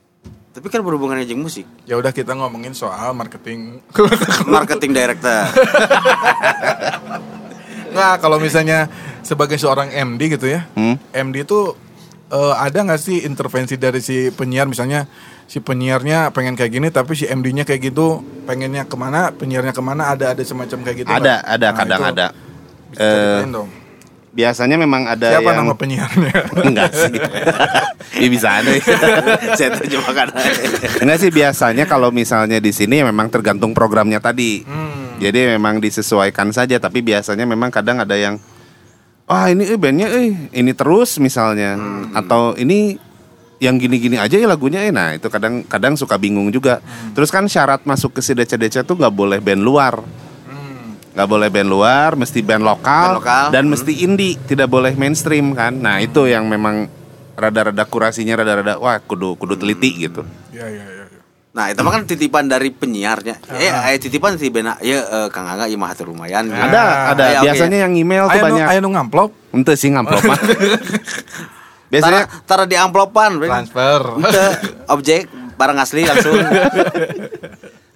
Speaker 1: tapi kan berhubungannya dengan musik.
Speaker 2: ya udah kita ngomongin soal marketing
Speaker 1: Marketing director.
Speaker 2: Nggak, kalau misalnya sebagai seorang MD gitu ya
Speaker 3: Hmm?
Speaker 2: MD itu eh, ada nggak sih intervensi dari si penyiar misalnya si penyiarnya pengen kayak gini tapi si MD-nya kayak gitu pengennya ke mana penyiarnya ke mana ada ada semacam kayak gitu
Speaker 3: Ada,
Speaker 2: nggak?
Speaker 3: ada,
Speaker 2: Nah,
Speaker 3: kadang
Speaker 2: itu
Speaker 3: ada.
Speaker 2: dong
Speaker 3: Biasanya memang ada
Speaker 2: siapa
Speaker 3: yang
Speaker 2: nama penyiarnya
Speaker 3: enggak sih. ya bisa ada.
Speaker 1: Saya terjemahkan.
Speaker 3: Enggak sih biasanya kalau misalnya di sini ya memang tergantung programnya tadi.
Speaker 2: Hmm.
Speaker 3: Jadi memang disesuaikan saja tapi biasanya memang kadang ada yang wah ini eh bandnya eh ini terus misalnya
Speaker 2: Hmm.
Speaker 3: atau ini yang gini-gini aja ya lagunya eh nah itu kadang kadang suka bingung juga.
Speaker 2: Hmm.
Speaker 3: Terus kan syarat masuk ke si DC-DC tuh nggak boleh band luar.
Speaker 2: Hmm.
Speaker 3: nggak boleh band luar, mesti band lokal,
Speaker 1: Band lokal.
Speaker 3: dan mesti indie, tidak boleh mainstream kan. Nah itu yang memang rada-rada kurasinya rada-rada wah kudu kudu teliti gitu.
Speaker 2: ya ya ya ya.
Speaker 1: Nah, itu mah kan titipan dari penyiarnya. Eh, eh titipan si bena ya eh, Kang Angga ieu mah hatur lumayan.
Speaker 3: Ada ada
Speaker 1: Ya, oke.
Speaker 3: biasanya yang email tuh
Speaker 2: Ayo
Speaker 3: banyak.
Speaker 2: ayo nu ngamplop
Speaker 3: Ente sih ngamplop mah. Biasanya
Speaker 1: tara di amplopan,
Speaker 2: transfer
Speaker 1: Ente, objek barang asli langsung.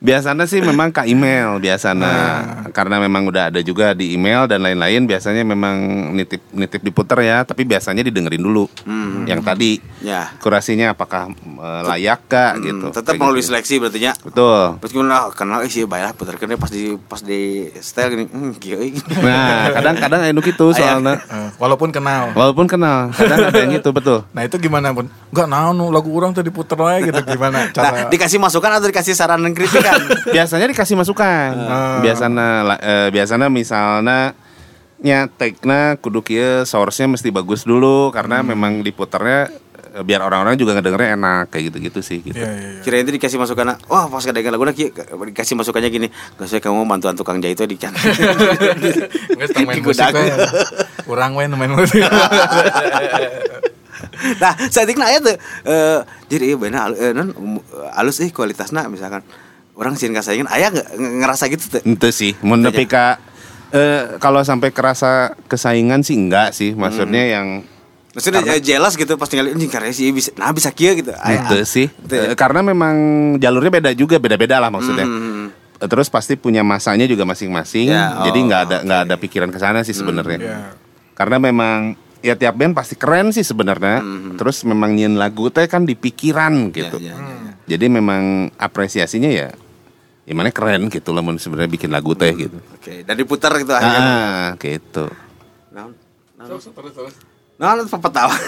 Speaker 3: biasanya sih memang ke email biasanya
Speaker 2: Nah.
Speaker 3: karena memang udah ada juga di email dan lain-lain biasanya memang nitip nitip diputer ya tapi biasanya didengerin dulu
Speaker 1: Hmm.
Speaker 3: yang tadi
Speaker 1: Ya.
Speaker 3: kurasinya apakah eh, layak kah gitu
Speaker 1: Hmm, tetap
Speaker 3: Kayak
Speaker 1: melalui
Speaker 3: gitu.
Speaker 1: seleksi berarti nya.
Speaker 3: betul
Speaker 1: Meskipun lah kenal eh, sih baiklah putarkeun deh pas di pas di style gini. Hmm, euy.
Speaker 3: Nah, kadang-kadang anu gitu soalnya.
Speaker 2: Eh, walaupun kenal
Speaker 3: Walaupun kenal, kadang ada yang gitu betul.
Speaker 2: nah itu gimana pun nggak naon nu lagu orang tuh diputer lagi gitu gimana
Speaker 1: Nah,
Speaker 2: cara
Speaker 1: dikasih masukan atau dikasih saran dan kritikan?
Speaker 3: Biasanya dikasih masukan.
Speaker 2: Ah.
Speaker 3: Biasanya la- eh, biasanya misalnya nya tag-na kudu kieu source-nya mesti bagus dulu karena memang diputernya eh, biar orang-orang juga ngedengernya enak kayak gitu-gitu sih gitu.
Speaker 2: Iya, iya, iya.
Speaker 1: Kirain itu dikasih masukan, wah pas kedengeran lagu kieu dikasih masukannya gini, gak saya kamu bantuan tukang jahit itu di can.
Speaker 2: Nggak setang main musik. Kurang nu main musik
Speaker 1: nah, saya aya tuh eh jadi iya eh, non alus eh kualitasna misalkan orang sieun kasaingan aya nggak nge- ngerasa gitu tuh.
Speaker 3: Itu sih, mun nepi ka eh, kalau sampai kerasa kesaingan sih enggak sih, maksudnya yang
Speaker 1: Maksudnya eh, jelas gitu pas tinggal anjing karya sih bisa nah bisa kieu gitu. Aya.
Speaker 3: itu sih
Speaker 1: Itu ya.
Speaker 3: Eh, karena memang jalurnya beda juga beda-beda lah maksudnya
Speaker 1: Hmm.
Speaker 3: Eh, terus pasti punya masanya juga masing-masing
Speaker 1: Ya,
Speaker 3: jadi
Speaker 1: oh,
Speaker 3: nggak ada nggak ada pikiran ke sana sih sebenarnya
Speaker 2: Iya.
Speaker 3: karena memang ya tiap band pasti keren sih sebenarnya terus memang nyin lagu teh kan di pikiran gitu
Speaker 1: Ya, ya, ya, ya.
Speaker 3: Jadi memang apresiasinya ya gimana keren gitu lah mun sebenarnya bikin lagu teh gitu
Speaker 1: Oke, dan diputar gitu akhirnya.
Speaker 3: ah gitu
Speaker 1: Naon? Naon?
Speaker 2: Terus, terus, terus.
Speaker 1: Naon apa tawa?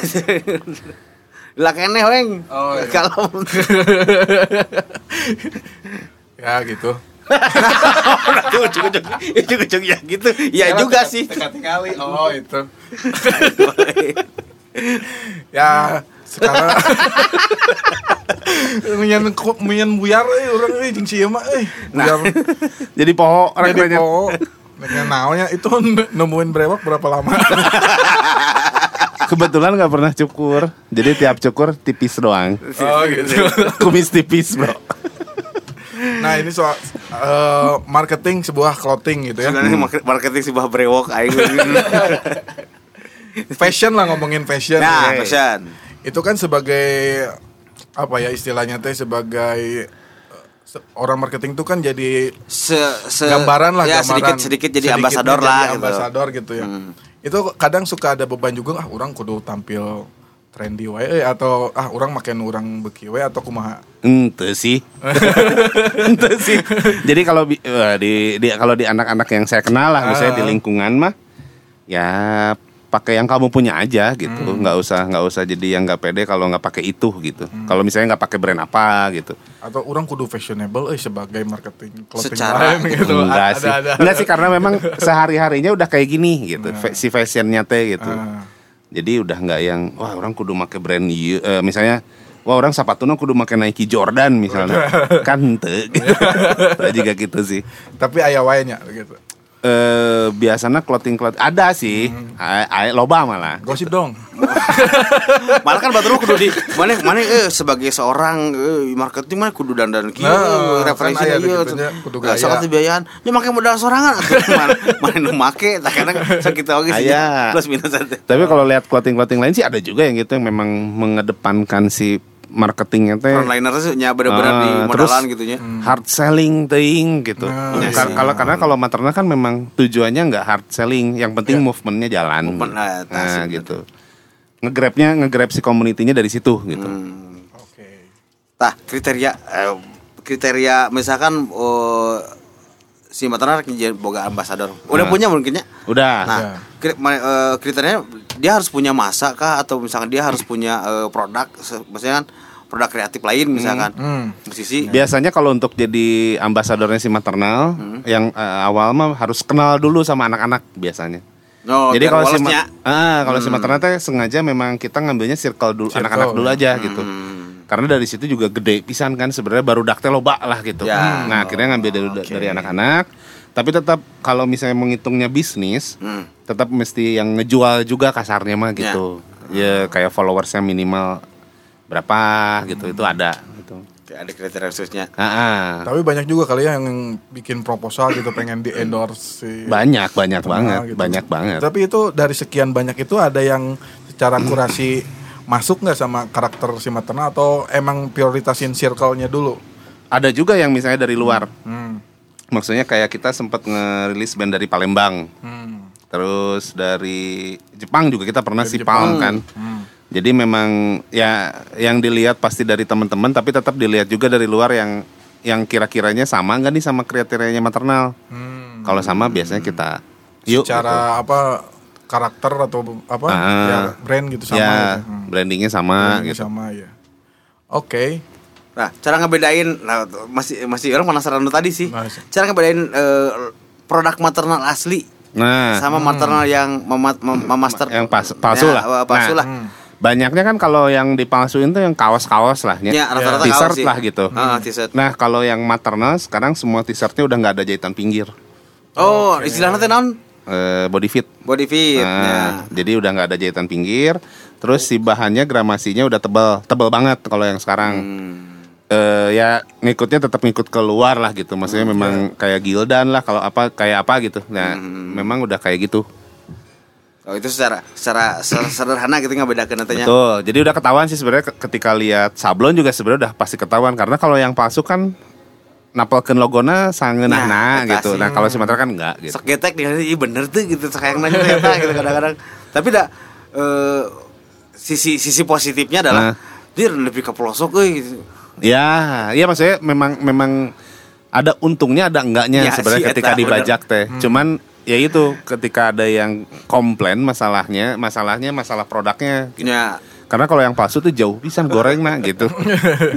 Speaker 1: Lah kene weng.
Speaker 2: Oh, iya.
Speaker 1: Kalau
Speaker 2: ya gitu
Speaker 1: ujung-ujung ujung-ujung ya gitu. Ya juga sih.
Speaker 2: Tekati kali oh itu ya sekarang Mian kok mian buyar eh orang eh jeung sieu mah eh. Buyar.
Speaker 3: jadi poho orang
Speaker 2: jadi
Speaker 3: banyak
Speaker 2: po Nek naonnya itu nemuin brewok berapa lama?
Speaker 3: Kebetulan nggak pernah cukur. Jadi tiap cukur tipis doang.
Speaker 2: Oh gitu.
Speaker 3: Kumis tipis bro.
Speaker 2: Nah ini soal eh, marketing sebuah clothing gitu ya.
Speaker 1: Sebenarnya market- marketing sebuah brewok aing.
Speaker 2: fashion lah ngomongin fashion.
Speaker 1: Nah,
Speaker 2: Oke.
Speaker 1: pesan.
Speaker 2: itu kan sebagai apa ya istilahnya teh sebagai eh, orang marketing tuh kan jadi
Speaker 1: se, se
Speaker 2: gambaran lah
Speaker 1: ya
Speaker 2: gambaran
Speaker 1: sedikit sedikit jadi
Speaker 2: sedikitnya
Speaker 1: ambasador
Speaker 2: jadi
Speaker 1: lah gitu.
Speaker 2: ambasador gitu ya itu kadang suka ada beban juga ah orang kudu tampil trendy wae eh, atau ah orang makin orang beki wae atau kumaha
Speaker 3: Ente sih. Ente sih. Jadi kalau bi- eh, di, di kalau di anak-anak yang saya kenal lah, misalnya di lingkungan mah, ya pakai yang kamu punya aja gitu. nggak usah nggak usah jadi yang nggak pede kalau nggak pakai itu gitu. Kalau misalnya nggak pakai brand apa gitu.
Speaker 2: atau orang kudu fashionable eh sebagai marketing clothing
Speaker 1: Secara-
Speaker 2: line gitu
Speaker 3: Enggak
Speaker 2: ada,
Speaker 3: sih.
Speaker 2: ada, ada.
Speaker 3: Enggak sih karena memang sehari-harinya udah kayak gini gitu. Fa- Si fashionnya teh gitu.
Speaker 2: Ah.
Speaker 3: Jadi udah nggak yang wah orang kudu make brand ieu Eh, misalnya wah orang sepatunya kudu make Nike Jordan misalnya. kan henteu. juga gitu sih.
Speaker 2: tapi ayah gitu
Speaker 3: Eh biasanya clothing clothing ada sih. A- a- loba malah.
Speaker 2: gosip dong
Speaker 1: Malah kan batur kudu di mana mana eh sebagai seorang eh, marketing mana kudu dandan kieu
Speaker 2: Nah,
Speaker 1: referensi
Speaker 2: kan aya
Speaker 1: ieu
Speaker 2: gitu nya, kudu
Speaker 1: Nah,
Speaker 2: gaya.
Speaker 1: soal biayaan dia make modal sorangan atuh mana mana nu make tak kadang sakit oge sih
Speaker 3: Aya.
Speaker 1: plus minus.
Speaker 3: Tapi kalau lihat clothing clothing lain sih ada juga yang gitu yang memang mengedepankan si marketingnya teh.
Speaker 1: Frontliner sih nya bener-bener di
Speaker 3: Ah,
Speaker 1: modalan gitu nya.
Speaker 3: hard selling ting gitu.
Speaker 2: Nah,
Speaker 3: Ya, kar- kalau karena kalau maternal kan memang tujuannya nggak hard selling, yang penting movementnya jalan.
Speaker 1: Movement, nah,
Speaker 3: nah, gitu. Ngegrabnya ngegrab si community-nya dari situ gitu.
Speaker 1: Hmm.
Speaker 2: oke
Speaker 1: Tah kriteria eh, kriteria misalkan oh, si maternal jadi boga ambasador. Udah
Speaker 3: Nah.
Speaker 1: punya mungkinnya.
Speaker 3: Udah.
Speaker 1: Nah,
Speaker 2: Ya.
Speaker 1: ma- eh, kriterianya dia harus punya masa kah atau misalkan dia harus punya eh, produk misalnya kan produk kreatif lain misalkan
Speaker 2: Hmm.
Speaker 1: musisi
Speaker 3: Biasanya kalau untuk jadi ambasadornya si maternal, yang eh, awal mah harus kenal dulu sama anak-anak biasanya.
Speaker 1: oh,
Speaker 3: Jadi kalau si ma- ah kalau si maternal teh sengaja memang kita ngambilnya circle dulu
Speaker 2: Circle,
Speaker 3: anak-anak dulu
Speaker 2: ya.
Speaker 3: aja gitu. Karena dari situ juga gede pisan kan sebenarnya baru dakte loba lah gitu.
Speaker 1: Ya.
Speaker 3: Nah, akhirnya ngambil dari, dari anak-anak. Tapi tetap kalau misalnya menghitungnya bisnis,
Speaker 1: Hmm.
Speaker 3: tetap mesti yang ngejual juga kasarnya mah gitu. Ya, kayak followersnya minimal berapa gitu itu ada gitu.
Speaker 1: Kayak ada kriteria khususnya
Speaker 3: Ah,
Speaker 2: tapi banyak juga kali ya yang bikin proposal gitu pengen di endorse si
Speaker 3: banyak banyak
Speaker 2: Terkenal
Speaker 3: banget,
Speaker 2: gitu.
Speaker 3: banyak banget.
Speaker 2: Tapi itu dari sekian banyak itu ada yang secara kurasi masuk nggak sama karakter si maternal atau emang prioritasin circle-nya dulu?
Speaker 3: Ada juga yang misalnya dari luar.
Speaker 2: Hmm.
Speaker 3: Maksudnya kayak kita sempat ngerilis band dari Palembang.
Speaker 2: Hmm.
Speaker 3: Terus dari Jepang juga kita pernah
Speaker 2: Dari
Speaker 3: si Palm kan.
Speaker 2: Hmm.
Speaker 3: Jadi memang ya yang dilihat pasti dari teman-teman tapi tetap dilihat juga dari luar yang yang kira-kiranya sama nggak nih sama kriterianya maternal.
Speaker 2: Hmm.
Speaker 3: Kalau sama biasanya kita yuk
Speaker 2: secara apa karakter atau apa
Speaker 3: Ah.
Speaker 2: ya brand gitu
Speaker 3: gitu.
Speaker 2: sama
Speaker 3: ya
Speaker 2: gitu. Hmm.
Speaker 3: brandingnya sama
Speaker 2: Brandnya
Speaker 3: gitu.
Speaker 2: sama ya. Oke.
Speaker 1: nah cara ngebedain nah, masih masih orang penasaran lu tadi sih
Speaker 2: Nah, sih.
Speaker 1: cara ngebedain eh, produk maternal asli
Speaker 3: Nah,
Speaker 1: sama maternal yang memat, mem- memaster
Speaker 3: yang pas, palsu
Speaker 1: Ya,
Speaker 3: lah.
Speaker 1: palsu
Speaker 3: Nah,
Speaker 1: lah
Speaker 2: Hmm.
Speaker 3: Banyaknya kan kalau yang dipalsuin tuh yang kaos-kaos lah
Speaker 1: ya rata-rata
Speaker 3: t-shirt
Speaker 1: kaos
Speaker 3: lah gitu.
Speaker 1: Ah, t-shirt
Speaker 3: Nah kalau yang maternal sekarang semua t-shirtnya udah nggak ada jahitan pinggir,
Speaker 1: oh istilahnya teh naon
Speaker 3: Eh, body fit.
Speaker 1: body fit
Speaker 3: Nah,
Speaker 1: ya.
Speaker 3: Jadi udah nggak ada jahitan pinggir. Terus si bahannya gramasinya udah tebal, tebal banget kalau yang sekarang.
Speaker 1: Hmm.
Speaker 3: Eh, ya ngikutnya tetap ngikut keluar lah gitu. Maksudnya memang kayak gildan lah kalau apa kayak apa gitu. Nah memang udah kayak gitu.
Speaker 1: Oh itu secara secara se- sederhana gitu ngebedakeun nantinya.
Speaker 3: Betul. Jadi udah ketahuan sih sebenarnya ke- ketika lihat sablon juga sebenarnya udah pasti ketahuan karena kalau yang palsu kan napalkeun logona sangeunahna
Speaker 1: Nah,
Speaker 3: gitu. Nah, kalau Sumatera kan enggak gitu.
Speaker 1: Sok getek nih, iya bener tuh gitu sayang nanya ternyata gitu kadang-kadang. Tapi dah eh, sisi sisi positifnya adalah
Speaker 3: Nah.
Speaker 1: dia lebih ke pelosok euy gitu.
Speaker 3: Ya, iya maksudnya memang memang ada untungnya ada enggaknya
Speaker 1: Ya,
Speaker 3: sebenarnya
Speaker 1: si
Speaker 3: ketika
Speaker 1: eta,
Speaker 3: dibajak teh. Cuman ya itu ketika ada yang komplain masalahnya, masalahnya masalah produknya. gitu.
Speaker 1: Ya.
Speaker 3: Karena kalau yang palsu tuh jauh pisan goreng nah gitu.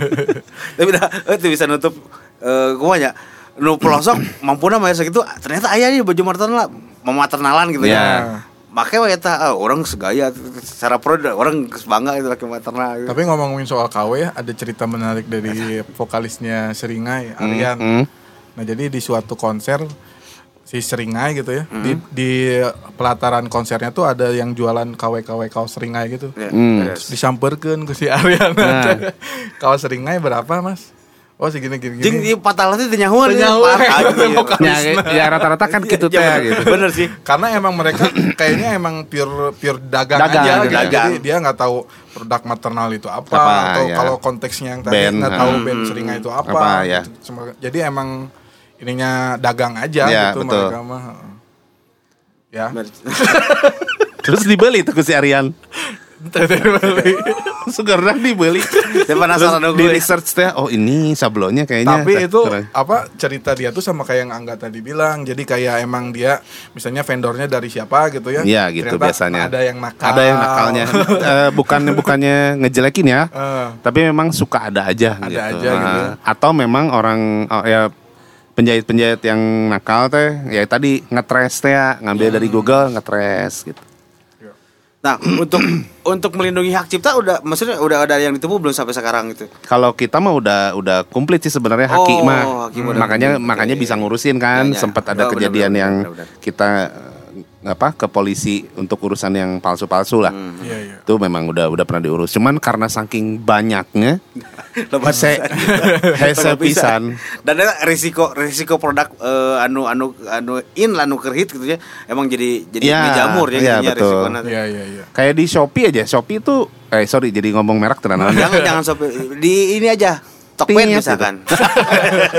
Speaker 1: Tapi dah eh, itu bisa nutup eh kumanya nu pelosok mampu na bayar segitu ternyata aya nih baju maternal mematernalan gitu
Speaker 3: Ya.
Speaker 1: ya. Makanya we eta ah, orang segaya secara pro orang bangga itu pakai maternal. gitu.
Speaker 2: Tapi ngomongin soal KW ya, ada cerita menarik dari vokalisnya Seringai, Aryan.
Speaker 3: Hmm.
Speaker 2: Nah, jadi di suatu konser si Seringai gitu ya, di, di pelataran konsernya tuh ada yang jualan KW-KW kaos Seringai gitu.
Speaker 3: Hmm.
Speaker 1: beres.
Speaker 2: Terus disamperkeun ke si Aryan.
Speaker 3: Nah.
Speaker 2: kaos Seringai berapa, Mas? Oh segini gini gini.
Speaker 1: ieu patalah teh teu nyahuan.
Speaker 2: Teu nyahuan.
Speaker 3: Ya, ya rata-rata kan gitu teh
Speaker 1: Ya,
Speaker 3: gitu.
Speaker 1: Bener sih.
Speaker 2: Karena emang mereka kayaknya emang pure pure dagang,
Speaker 3: Dagang,
Speaker 2: aja
Speaker 3: gitu,
Speaker 2: gitu.
Speaker 1: dagang.
Speaker 2: Jadi dia nggak tahu produk maternal itu apa,
Speaker 3: Apa,
Speaker 2: atau
Speaker 3: ya.
Speaker 2: kalau konteksnya yang tadi
Speaker 3: Band,
Speaker 2: nggak tahu
Speaker 3: hmm.
Speaker 2: band seringai itu apa.
Speaker 3: Apa, ya.
Speaker 2: gitu. Jadi emang ininya dagang aja
Speaker 3: Ya,
Speaker 2: gitu
Speaker 3: betul.
Speaker 2: mereka mah. Ya.
Speaker 3: Terus dibeli tuh si Arian. Sekarang dibeli.
Speaker 1: Saya penasaran dong
Speaker 3: di research teh, oh ini sablonnya kayaknya.
Speaker 2: Tapi itu apa cerita dia tuh sama kayak yang Angga tadi bilang. Jadi kayak emang dia misalnya vendornya dari siapa gitu ya.
Speaker 3: Iya gitu
Speaker 2: Ternyata
Speaker 3: biasanya.
Speaker 2: Ada yang nakal.
Speaker 3: Ada yang nakalnya. Eh, bukannya bukannya ngejelekin ya.
Speaker 2: Eh.
Speaker 3: Tapi memang suka ada aja
Speaker 2: Ada
Speaker 3: gitu.
Speaker 2: aja gitu.
Speaker 3: Nah, Atau memang orang oh, ya penjahit-penjahit yang nakal teh ya tadi ngetres teh ya, ngambil
Speaker 2: Hmm.
Speaker 3: dari Google ngetres gitu.
Speaker 1: Nah, untuk untuk melindungi hak cipta udah maksudnya udah ada yang ditempuh belum sampai sekarang gitu.
Speaker 3: Kalau kita mah udah udah komplit sih sebenarnya
Speaker 1: Oh,
Speaker 3: mah.
Speaker 1: Udah
Speaker 3: makanya makanya
Speaker 1: Iya,
Speaker 3: bisa
Speaker 1: iya.
Speaker 3: ngurusin kan.
Speaker 1: Iya, iya.
Speaker 3: Sempat ada
Speaker 1: Oh,
Speaker 3: kejadian yang kita apa ke polisi untuk urusan yang palsu-palsu lah.
Speaker 1: Hmm.
Speaker 2: Iya, iya.
Speaker 3: Itu memang udah udah pernah diurus. Cuman karena saking banyaknya hese hese
Speaker 1: Lebat
Speaker 3: pisan.
Speaker 1: Dan ada risiko risiko produk eh, anu anu anu in lah anu kerhit gitu ya. Emang jadi jadi
Speaker 3: Iya,
Speaker 1: jamur ya
Speaker 3: iya,
Speaker 1: jadinya
Speaker 3: betul.
Speaker 2: Iya, iya, iya.
Speaker 3: Kayak di Shopee aja. Shopee itu eh sorry jadi ngomong merek tenan
Speaker 1: jangan jangan sampai di ini aja. Tokped misalkan.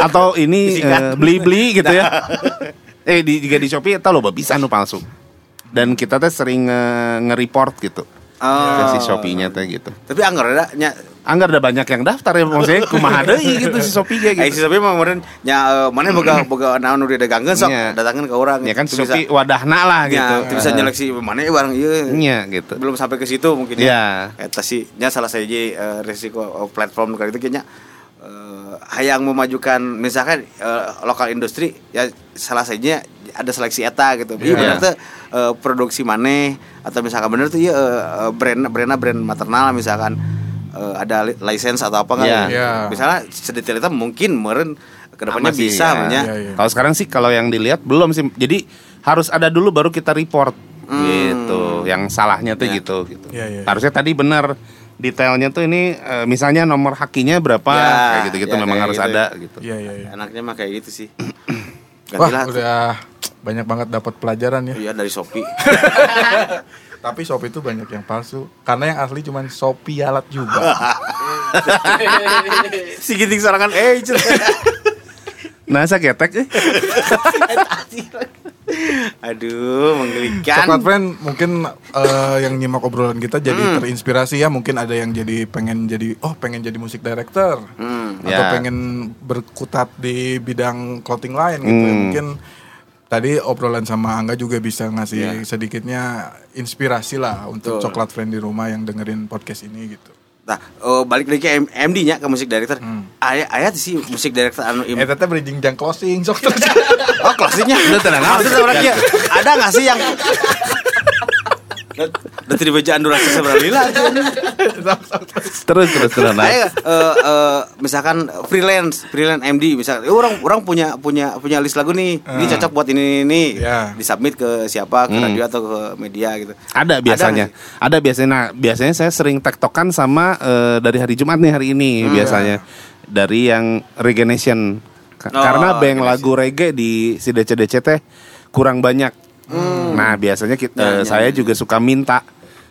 Speaker 3: atau ini eh, beli-beli gitu ya. Eh di juga di Shopee tau lo bisa anu palsu. Dan kita teh sering eh, nge-report gitu.
Speaker 1: Oh.
Speaker 3: Si Shopee-nya teh gitu.
Speaker 1: Tapi anggar ada nya
Speaker 3: Anggar udah banyak yang daftar ya maksudnya kumaha deui gitu si Shopee ge
Speaker 1: Eh, si
Speaker 3: gitu.
Speaker 1: Sopi mah kemarin nya eh, mana boga boga naon udah dagangkeun sok datangkeun ke orang.
Speaker 3: Ya kan
Speaker 1: Itu bisa-
Speaker 3: Shopee wadahna lah
Speaker 1: Ya,
Speaker 3: gitu.
Speaker 1: itu bisa nyeleksi mana ya barang ieu.
Speaker 3: Iya gitu.
Speaker 1: Belum sampai ke situ mungkin
Speaker 3: Iya.
Speaker 1: ya. Eta sih nya salah satu uh, resiko eh, platform kali itu kayaknya eh, hayang memajukan misalkan eh, lokal industri ya salah satunya ada seleksi eta gitu. Iya
Speaker 3: Iya.
Speaker 1: bener tuh eh, produksi maneh atau misalkan bener tuh ya eh, eh, brand brand brand maternal misalkan eh, ada li- license atau apa nggak
Speaker 3: Iya.
Speaker 2: Iya.
Speaker 1: misalnya sedetail itu mungkin meren ke depannya
Speaker 3: Masih,
Speaker 1: bisa
Speaker 3: ya.
Speaker 1: ya.
Speaker 3: Kalau sekarang sih kalau yang dilihat belum sih. Jadi harus ada dulu baru kita report
Speaker 1: Hmm.
Speaker 3: gitu. Yang salahnya tuh
Speaker 1: Ya.
Speaker 3: gitu gitu.
Speaker 2: Iya, iya.
Speaker 3: Harusnya tadi benar detailnya tuh ini eh, misalnya nomor hakinya berapa
Speaker 1: Ya,
Speaker 3: kayak gitu-gitu
Speaker 1: ya,
Speaker 3: memang
Speaker 1: kayak
Speaker 3: harus
Speaker 1: gitu.
Speaker 3: ada gitu.
Speaker 2: Iya, iya, iya.
Speaker 1: Enaknya mah kayak gitu sih.
Speaker 2: Wah, udah banyak banget dapat pelajaran ya.
Speaker 1: Iya dari Shopee.
Speaker 2: Tapi Shopee itu banyak yang palsu. Karena yang asli cuma Shopee alat juga.
Speaker 1: si ginting sorangan eh.
Speaker 3: Nah, saya ketek eh.
Speaker 1: Aduh, menggelikan.
Speaker 2: Coklat Friend mungkin eh, yang nyimak obrolan kita jadi terinspirasi ya. Mungkin ada yang jadi pengen jadi oh pengen jadi musik director.
Speaker 1: Hmm.
Speaker 2: Atau
Speaker 3: Ya.
Speaker 2: pengen berkutat di bidang clothing lain gitu ya.
Speaker 3: Hmm.
Speaker 2: Mungkin tadi obrolan sama Angga juga bisa ngasih
Speaker 1: Iya.
Speaker 2: sedikitnya inspirasi lah untuk
Speaker 1: Betul.
Speaker 2: Coklat Friend di rumah yang dengerin podcast ini gitu.
Speaker 1: Nah, oh, balik lagi ke M- MD nya ke musik director. Ayat ayat sih musik director anu im-
Speaker 2: Eh teteh bridging jang closing sok terus.
Speaker 1: Oh, closingnya.
Speaker 3: Udah tenang.
Speaker 1: Maksudnya ada nggak sih yang Udah tidak baca durasi seberapa lila
Speaker 3: Terus terus terus. Nah.
Speaker 1: Ayo, eh, eh, misalkan freelance, freelance MD misalkan eh, orang orang punya punya punya list lagu nih. Ini
Speaker 2: Ah.
Speaker 1: cocok buat ini ini.
Speaker 2: Ya.
Speaker 1: Disubmit ke siapa? Ke
Speaker 3: Hmm.
Speaker 1: radio atau ke media gitu.
Speaker 3: Ada biasanya. Ada, biasanya. Nah, biasanya saya sering tektokan sama dari hari Jumat nih hari ini
Speaker 1: Hmm.
Speaker 3: biasanya. Dari yang Reggae Nation. Ka-
Speaker 1: Oh,
Speaker 3: Karena bank lagu reggae di si DC-DC teh kurang banyak. Nah, biasanya kita,
Speaker 1: Ya,
Speaker 3: saya
Speaker 1: ya.
Speaker 3: juga suka minta.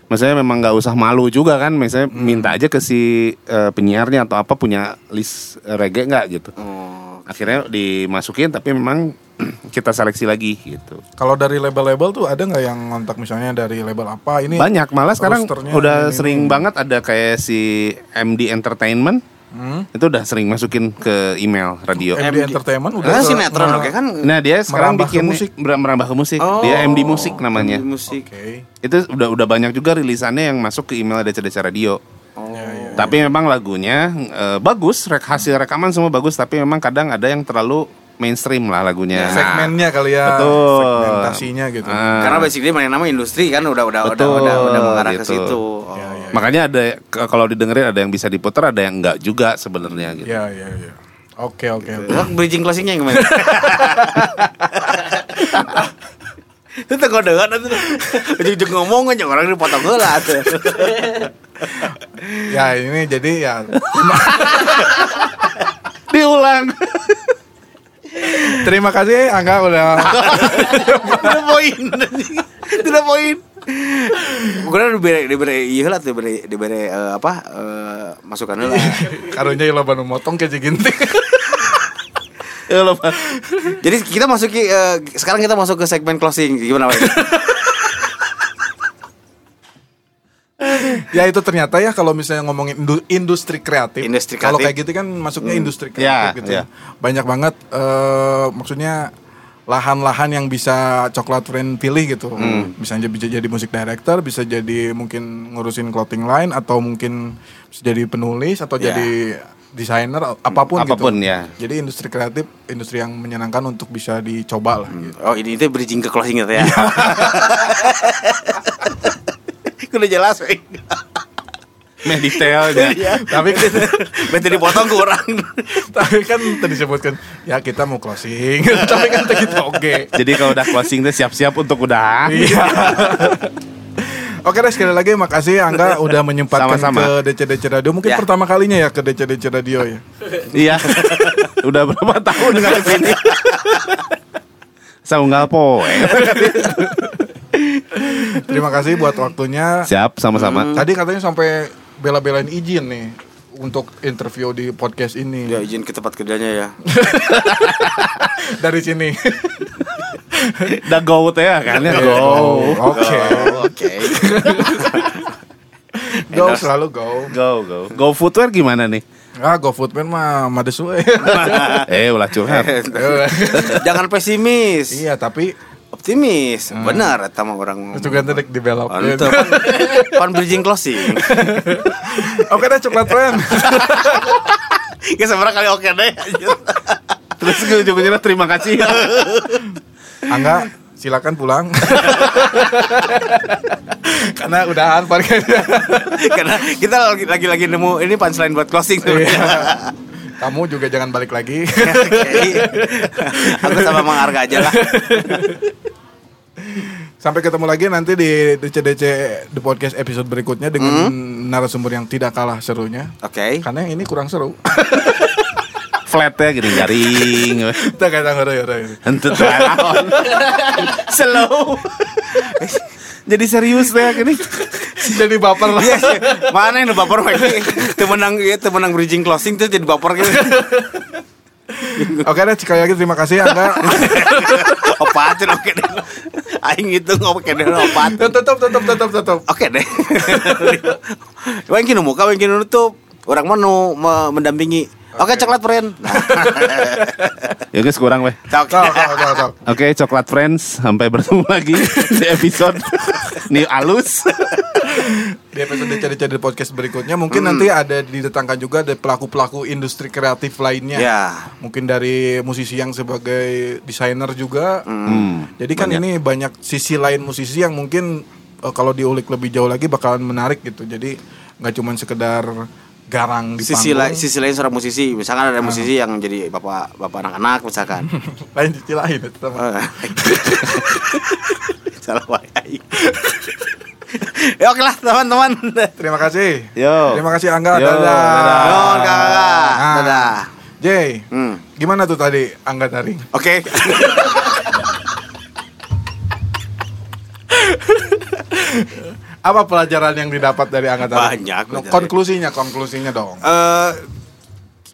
Speaker 3: Maksudnya memang nggak usah malu juga kan. Misalnya
Speaker 1: Hmm.
Speaker 3: minta aja ke si eh, penyiarnya atau apa punya list reggae nggak gitu.
Speaker 1: Oh.
Speaker 3: Akhirnya dimasukin tapi memang kita seleksi lagi gitu.
Speaker 2: Kalau dari label-label tuh ada nggak yang ngontak misalnya dari label apa ini?
Speaker 3: Banyak malah sekarang udah
Speaker 2: ini,
Speaker 3: sering
Speaker 2: ini.
Speaker 3: banget ada kayak si MD Entertainment
Speaker 2: Hmm?
Speaker 3: itu udah sering masukin ke email radio.
Speaker 2: MD
Speaker 1: MD.
Speaker 2: Entertainment udah ke-
Speaker 1: sinetron
Speaker 2: nah,
Speaker 1: oke kan?
Speaker 3: Nah dia sekarang
Speaker 2: Merambah ke
Speaker 3: bikin
Speaker 2: musik.
Speaker 3: merambah ke musik.
Speaker 1: Oh.
Speaker 3: Dia MD musik namanya.
Speaker 1: MD musik.
Speaker 2: Oke.
Speaker 3: Itu udah udah banyak juga rilisannya yang masuk ke email DC-DC radio.
Speaker 1: Oh.
Speaker 2: Ya, ya.
Speaker 3: Tapi memang lagunya eh, bagus, rek hasil rekaman semua bagus. Tapi memang kadang ada yang terlalu mainstream lah lagunya. Nah,
Speaker 2: Segmennya kali ya.
Speaker 3: Betul.
Speaker 2: Segmentasinya gitu.
Speaker 3: Ah.
Speaker 1: Karena basically mana nama industri kan udah udah udah
Speaker 3: Betul,
Speaker 1: udah, udah mengarah ke
Speaker 3: gitu.
Speaker 1: situ.
Speaker 3: Makanya ada kalau didengerin ada yang bisa diputar, ada yang enggak juga sebenarnya gitu.
Speaker 2: Ya, ya, ya. Oke, oke,
Speaker 1: bridging closingnya yang gimana? Itu tengok dengan itu. Ujung-ujung ngomong aja orang dipotong heula tuh.
Speaker 2: Ya, ini jadi ya
Speaker 3: Di tenang.
Speaker 2: Terima kasih Angga udah
Speaker 1: Tidak poin. Tidak poin. Gue diberi diberi iya lah diberi diberi eh, apa eh, masukan lah.
Speaker 2: karunya ilah banu motong ke ginting.
Speaker 3: Ya lo.
Speaker 1: Jadi kita masuki eh, sekarang kita masuk ke segmen closing gimana Pak?
Speaker 2: ya itu ternyata ya kalau misalnya ngomongin indu- industri kreatif.
Speaker 1: Industri
Speaker 2: Kalau
Speaker 1: kreatif.
Speaker 2: kayak gitu kan masuknya industri kreatif
Speaker 3: Ya,
Speaker 2: gitu.
Speaker 3: ya.
Speaker 2: Banyak banget eh, maksudnya lahan-lahan yang bisa coklat friend pilih gitu. Bisa aja bisa jadi musik director, bisa jadi mungkin ngurusin clothing line atau mungkin bisa jadi penulis atau
Speaker 1: Ya.
Speaker 2: jadi desainer apa
Speaker 3: pun, Apa pun,
Speaker 2: gitu.
Speaker 3: ya.
Speaker 2: Jadi industri kreatif, industri yang menyenangkan untuk bisa dicoba lah. gitu.
Speaker 1: Oh ini itu bridging ke closing gitu ya. Udah jelas,
Speaker 3: Meh detailnya.
Speaker 2: Tapi kan
Speaker 1: Berarti dipotong kurang.
Speaker 2: tapi kan tadi disebutkan ya kita mau closing. tapi kan kita oke.
Speaker 3: Jadi kalau udah closing tuh siap-siap untuk udah.
Speaker 2: Iya. Oke deh sekali lagi makasih Angga udah menyempatkan
Speaker 3: Sama-sama.
Speaker 2: ke DC DC Radio mungkin
Speaker 1: Ya.
Speaker 2: pertama kalinya ya ke DC DC Radio ya.
Speaker 3: Iya. udah berapa tahun nggak ke sini? Saunggal poe.
Speaker 2: Terima kasih buat waktunya.
Speaker 3: Siap, sama-sama.
Speaker 2: Tadi katanya sampai bela-belain izin nih untuk interview di podcast ini
Speaker 1: Ya izin ke tempat kerjanya ya.
Speaker 2: dari sini.
Speaker 3: Udah go teh ya kan ya go.
Speaker 2: Oke.
Speaker 1: Oke.
Speaker 2: Go selalu go.
Speaker 3: Go, go. Go footwear gimana nih?
Speaker 2: Ah, go foodman mah mades
Speaker 3: eh, ulah curhat.
Speaker 1: Jangan pesimis.
Speaker 2: iya, tapi
Speaker 1: Optimis. Benar eta mah orang.
Speaker 2: itu kan tadi develop.
Speaker 1: Untuk pan bridging closing.
Speaker 2: Oke deh coklat friend.
Speaker 1: Ya sebenarnya kali oke deh.
Speaker 3: Terus ke ujung-ujungnya terima kasih.
Speaker 2: Angga silakan pulang. Karena udahan parkirnya.
Speaker 1: Karena kita lagi lagi lagi nemu ini punchline buat closing tuh.
Speaker 2: Iya. Kamu juga jangan balik lagi.
Speaker 1: Oke. Aku sama Mang Arga aja lah.
Speaker 2: Sampai ketemu lagi nanti di DC-DC The Podcast episode berikutnya dengan narasumber yang tidak kalah serunya.
Speaker 1: Oke.
Speaker 2: Karena yang ini kurang seru.
Speaker 3: Flat ya gini garing.
Speaker 2: Kita kata ngoro ngoro.
Speaker 3: Henteu teh naon. Slow. Jadi serius deh gini.
Speaker 2: Jadi baper lah.
Speaker 1: Iya sih. Mana yang baper lagi? Temenang ya temenang bridging closing tuh jadi baper gitu.
Speaker 2: Oke deh sekali lagi terima kasih Angga.
Speaker 1: Opatin oke deh. Aing itu oke deh opat.
Speaker 2: Tetap tetap tetap tetap.
Speaker 1: Oke deh. Wengkin muka wengkin nutup. Orang mau mendampingi. Oke coklat friend.
Speaker 3: Ya guys kurang weh.
Speaker 1: Oke.
Speaker 3: Oke, coklat friends, sampai bertemu lagi di episode nih alus.
Speaker 2: Di episode The Podcast berikutnya mungkin nanti ada didatangkan juga ada pelaku-pelaku industri kreatif lainnya.
Speaker 1: Ya.
Speaker 2: Mungkin dari musisi yang sebagai desainer juga.
Speaker 3: Hmm.
Speaker 2: Jadi kan ini banyak sisi lain musisi yang mungkin eh, kalau diulik lebih jauh lagi bakalan menarik gitu. Jadi nggak cuma sekedar garang di
Speaker 1: Sisi lain sisi lain seorang musisi. Misalkan ada musisi yang jadi bapak bapak anak-anak misalkan.
Speaker 2: lain sisi lain itu sama.
Speaker 1: Eh. Salah wae. Ya oke lah teman-teman.
Speaker 2: Terima kasih.
Speaker 3: Yo.
Speaker 2: Terima kasih Angga.
Speaker 3: Yo,
Speaker 2: dadah.
Speaker 3: dadah.
Speaker 1: Kakak.
Speaker 2: Ah.
Speaker 1: Dadah.
Speaker 2: Jay,
Speaker 1: Hmm.
Speaker 2: gimana tuh tadi Angga Daring?
Speaker 1: Oke.
Speaker 2: Apa pelajaran yang didapat dari Angga Daring?
Speaker 1: Banyak,
Speaker 2: No. Konklusinya, konklusinya dong.
Speaker 1: Eh,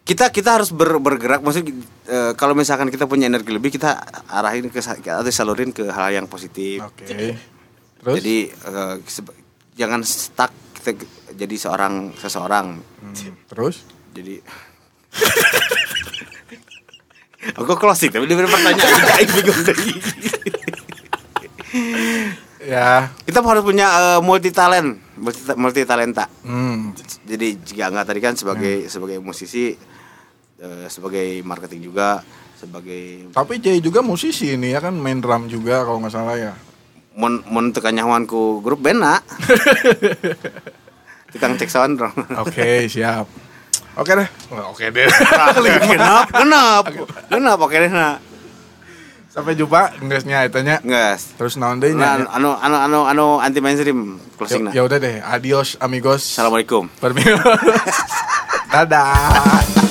Speaker 1: kita kita harus ber- bergerak maksudnya eh, kalau misalkan kita punya energi lebih kita arahin ke atau salurin ke hal yang positif.
Speaker 2: Oke. Terus?
Speaker 1: Jadi sebe- jangan stuck kita jadi seorang seseorang.
Speaker 2: Hmm, terus?
Speaker 1: Jadi Aku closing tapi dia bingung tadi.
Speaker 2: Ya.
Speaker 1: Kita harus punya multi talent, multi talenta.
Speaker 2: Hmm.
Speaker 1: Jadi jika enggak tadi kan sebagai sebagai musisi eh, sebagai marketing juga sebagai
Speaker 2: Tapi Jay juga musisi ini ya kan main drum juga kalau nggak salah ya.
Speaker 1: mon mon tekan nyahuan ku grup band nak. tukang cek sound dong
Speaker 2: Oke, siap. Oke deh. Wah, Oke deh.
Speaker 1: kenapa kenapa kenapa oke deh nak
Speaker 2: Sampai jumpa ngesnya itunya.
Speaker 1: nges
Speaker 2: Terus naon deui
Speaker 1: nah,
Speaker 2: nya?
Speaker 1: anu anu anu anu anti mainstream closing
Speaker 2: Ya
Speaker 1: nak
Speaker 2: udah deh. Adios amigos.
Speaker 1: assalamualaikum
Speaker 2: Permisi. Dadah.